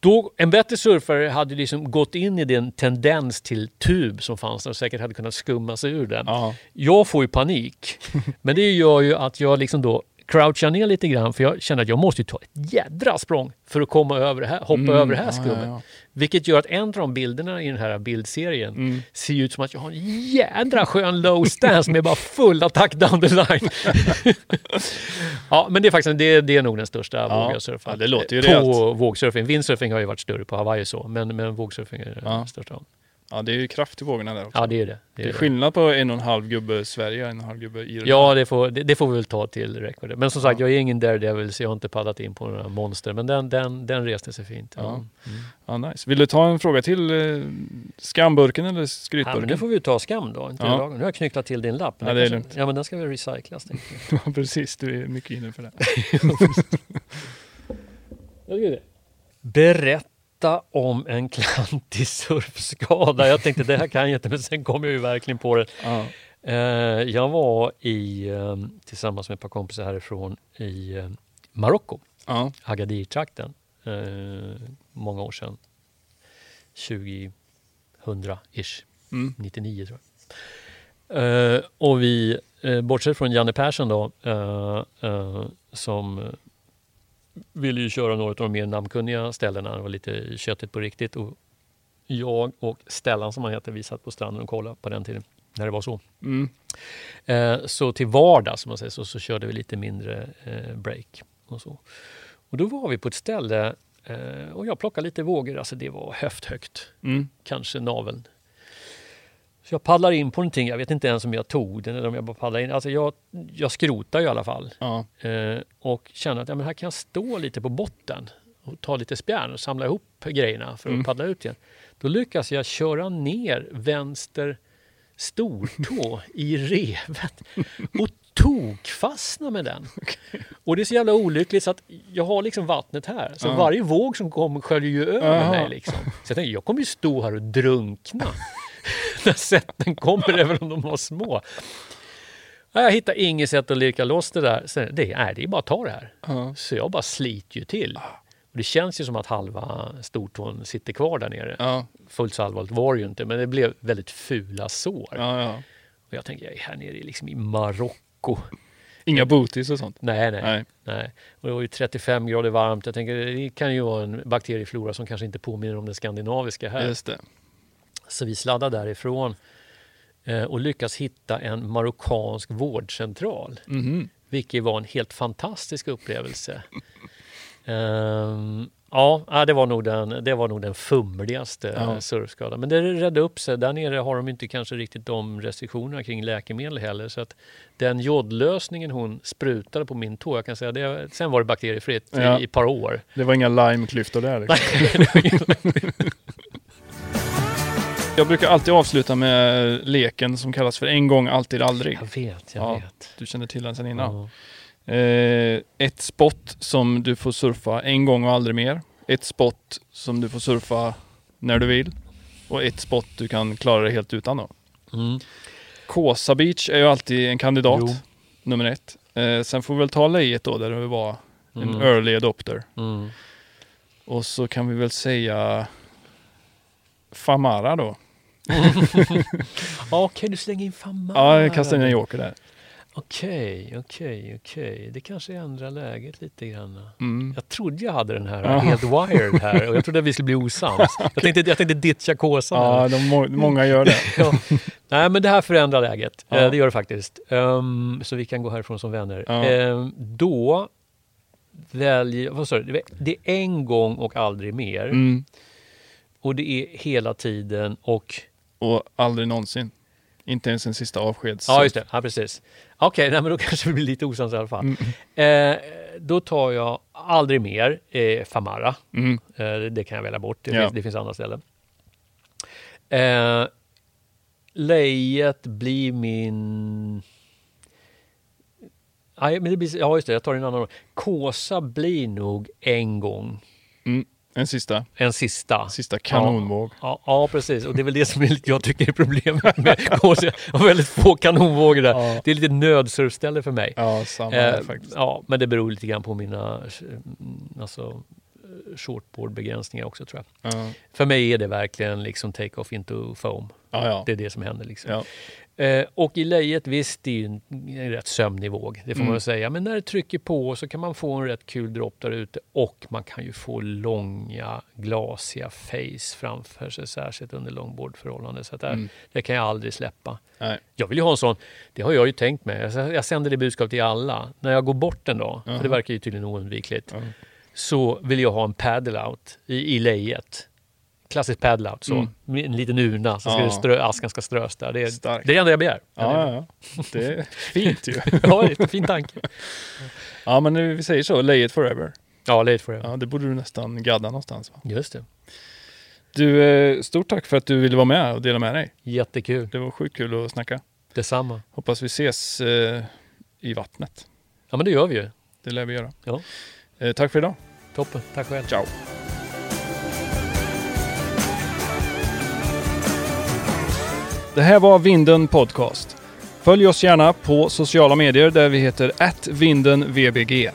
Då, en bättre surfare hade liksom gått in i den tendens till tub som fanns där och säkert hade kunnat skumma sig ur den. ja. Jag får ju panik. Men det gör ju att jag liksom då crouchar ner lite grann för jag känner att jag måste ju ta ett jädra språng för att komma över det här, hoppa Mm, över det här skummet. ja, ja. Vilket gör att en av de bilderna i den här bildserien Mm. ser ut som att jag har en jädra skön low stance med bara full attack down the line. ja, men det är faktiskt det, det är nog den största Ja, våg jag surfat. ja, det låter ju På rejält. vågsurfing. Windsurfing har ju varit större på Hawaii så, men, men vågsurfing är Ja. största. Ja, det är ju kraft i vågorna där också. Ja, det är det. det det, är är det. skillnad på en och en halv gubbe Sverige och en och en halv gubbe Irland. Ja, det får, det, det får vi väl ta till record. Men som sagt, Ja. jag är ingen daredevil så jag har inte paddlat in på några monster. Men den, den, den reste sig fint. Ja. Ja. Mm. Ja, nice. Vill du ta en fråga till? Eh, skamburken eller Ja, skrytburken? men nu får vi ta skam då. Inte Ja. ja. Nu har jag knycklat till din lapp. Ja, det är kanske- lugnt. Ja, men den ska väl recyclas. Ja, precis. Du är mycket inne för det. Berätta om en klantig surfskada. Jag tänkte det här kan jag inte, men sen kom jag ju verkligen på det. Ja. Eh, jag var i, eh, tillsammans med ett par kompisar härifrån i eh, Marocko, Ja. Agadir-trakten, många år sedan. 2000-ish, Mm. 99 tror jag. Och vi, bortsett från Janne Persson då, som ville ju köra några av de mer namnkunniga ställena. Det var lite köttigt på riktigt. Och jag och Stellan som han heter, vi satt på stranden och kollade på den tiden, när det var så. Mm. Eh, så till vardags som man säger, så, så körde vi lite mindre eh, break. Och, så. och då var vi på ett ställe eh, och jag plockade lite vågor, alltså det var höfthögt, Mm. kanske naveln. Så jag paddlar in på någonting, jag vet inte ens om jag tog den eller om jag bara paddlar in. Alltså jag, jag skrotar ju i alla fall Ja. eh, och känner att ja, men här kan jag stå lite på botten och ta lite spjärn och samla ihop grejerna för att Mm. paddla ut igen. Då lyckas jag köra ner vänster stortå i revet och tokfastna med den. Och det är så jävla olyckligt så att jag har liksom vattnet här. Så Ja. varje våg som kommer sköljer ju över Jaha. mig. Liksom. Så jag tänkte, jag kommer ju stå här och drunkna. När sätten kommer, även om de var små. Jag hittar inget sätt att lirka loss det där. Så det, nej, det är bara att ta det här. Ja. Så jag bara sliter ju till. Och det känns ju som att halva stortån sitter kvar där nere. Ja, Fullt så allvarligt var det ju inte, men det blev väldigt fula sår. ja, ja. Och jag tänker, jag är här nere liksom i Marocko. Inga booties och sånt. Nej, nej, Nej. nej. Och det var ju 35 grader varmt. Jag tänker, det kan ju vara en bakterieflora som kanske inte påminner om den skandinaviska här. Just det. Så vi sladdar därifrån eh, och lyckas hitta en marockansk vårdcentral. Mhm. Vilket var en helt fantastisk upplevelse. Ehm, ja, det var nog den, det var nog den fumligaste Ja. surfskadan. Men det redde upp sig. Där nere har de inte kanske riktigt de restriktionerna kring läkemedel heller. Så att den jodlösningen hon sprutade på min tå, jag kan säga det, sen var det bakteriefritt Ja. i ett par år. Det var inga limeklyftor där. Liksom. Jag brukar alltid avsluta med leken som kallas för en gång, alltid, aldrig. Jag vet, jag Ja. vet. Du känner till den sedan innan. Ja. Eh, ett spot som du får surfa en gång och aldrig mer. Ett spot som du får surfa när du vill. Och ett spot du kan klara dig helt utan då. Mm. Kåsa Beach är ju alltid en kandidat, Jo. nummer ett. Eh, sen får vi väl ta Lejet då, där du var en Mm. early adopter. Mm. Och så kan vi väl säga Famara då. Okej, du slänger in Famara. Ja, jag kastar in en joker där. Okej, okej, okej. Det kanske ändrar läget lite grann. Mm. Jag trodde jag hade den här Ja. helt wired här och jag trodde att vi skulle bli osams. jag, tänkte, jag tänkte ditcha kåsan. Ja, de, må- många gör det. Ja. Nej, men det här förändrar läget. Ja. Eh, Det gör det faktiskt. Ehm, så vi kan gå härifrån som vänner. Ja. Ehm, då väljer... Vad sa du? Det är en gång och aldrig mer. Mm. Och det är hela tiden och... Och aldrig någonsin. Inte ens en sista avskeds... Ja, just det. Ja, precis. Okej, nej, men då kanske vi blir lite osams i alla fall. Mm. Eh, då tar jag aldrig mer eh, Famara. Mm. Eh, det kan jag välja bort. Det, Ja. finns, det finns andra ställen. Eh, lejet blir min... Nej, men det blir, ja, just det. Jag tar en annan. Kåsa blir nog en gång. Mm. En sista. En sista. Sista kanonvåg. Ja, ja, precis. Och det är väl det som är, jag tycker är problemet med Kåsa. Jag har väldigt få kanonvågor där. Ja. Det är lite nödsurfställe för mig. Ja, samma här Eh, faktiskt. ja, men det beror lite grann på mina mm, alltså, eh, shortboardbegränsningar också tror jag. Ja, För mig är det verkligen liksom take-off into foam. ja. ja. Det är det som händer. Liksom. ja. Eh, och i lejet, visst, det är ju en, en rätt sömnig våg. Det får Mm. man säga. Men när det trycker på så kan man få en rätt kul dropp där ute. Och man kan ju få långa, glasiga face framför sig. Särskilt under långboardförhållande. Så att där, Mm. det kan jag aldrig släppa. Nej. Jag vill ju ha en sån, det har jag ju tänkt med. Jag- Jag sänder det budskapet till alla. När jag går bort en dag, Jaha. för det verkar ju tydligen oundvikligt, Ja. så vill jag ha en paddle-out i, i lejet. Klassisk paddle-out, så. Mm. En liten urna, så ska Ja. det strö, askan ska strös där. Det är, Starkt. det är det enda jag begär. Ja, ja. Det är fint ju. ja, det är en fin tanke. Ja, men vi säger så. Lay it forever. Ja, late forever. Ja, det borde du nästan gadda någonstans. Va? Just det. Du, eh, stort tack för att du ville vara med och dela med dig. Jättekul. Det var sjukt kul att snacka. Detsamma. Hoppas vi ses eh, i vattnet. Ja, men det gör vi ju. Det lär vi göra. Ja. Eh, tack för idag. Toppen. Tack själv. Ciao. Det här var Vinden Podcast. Följ oss gärna på sociala medier där vi heter @vindenvbg.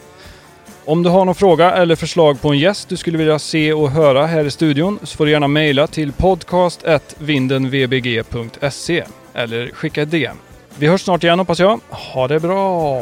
Om du har någon fråga eller förslag på en gäst du skulle vilja se och höra här i studion så får du gärna mejla till podcast@vindenvbg.se eller skicka ett DM. Vi hörs snart igen hoppas jag. Ha det bra!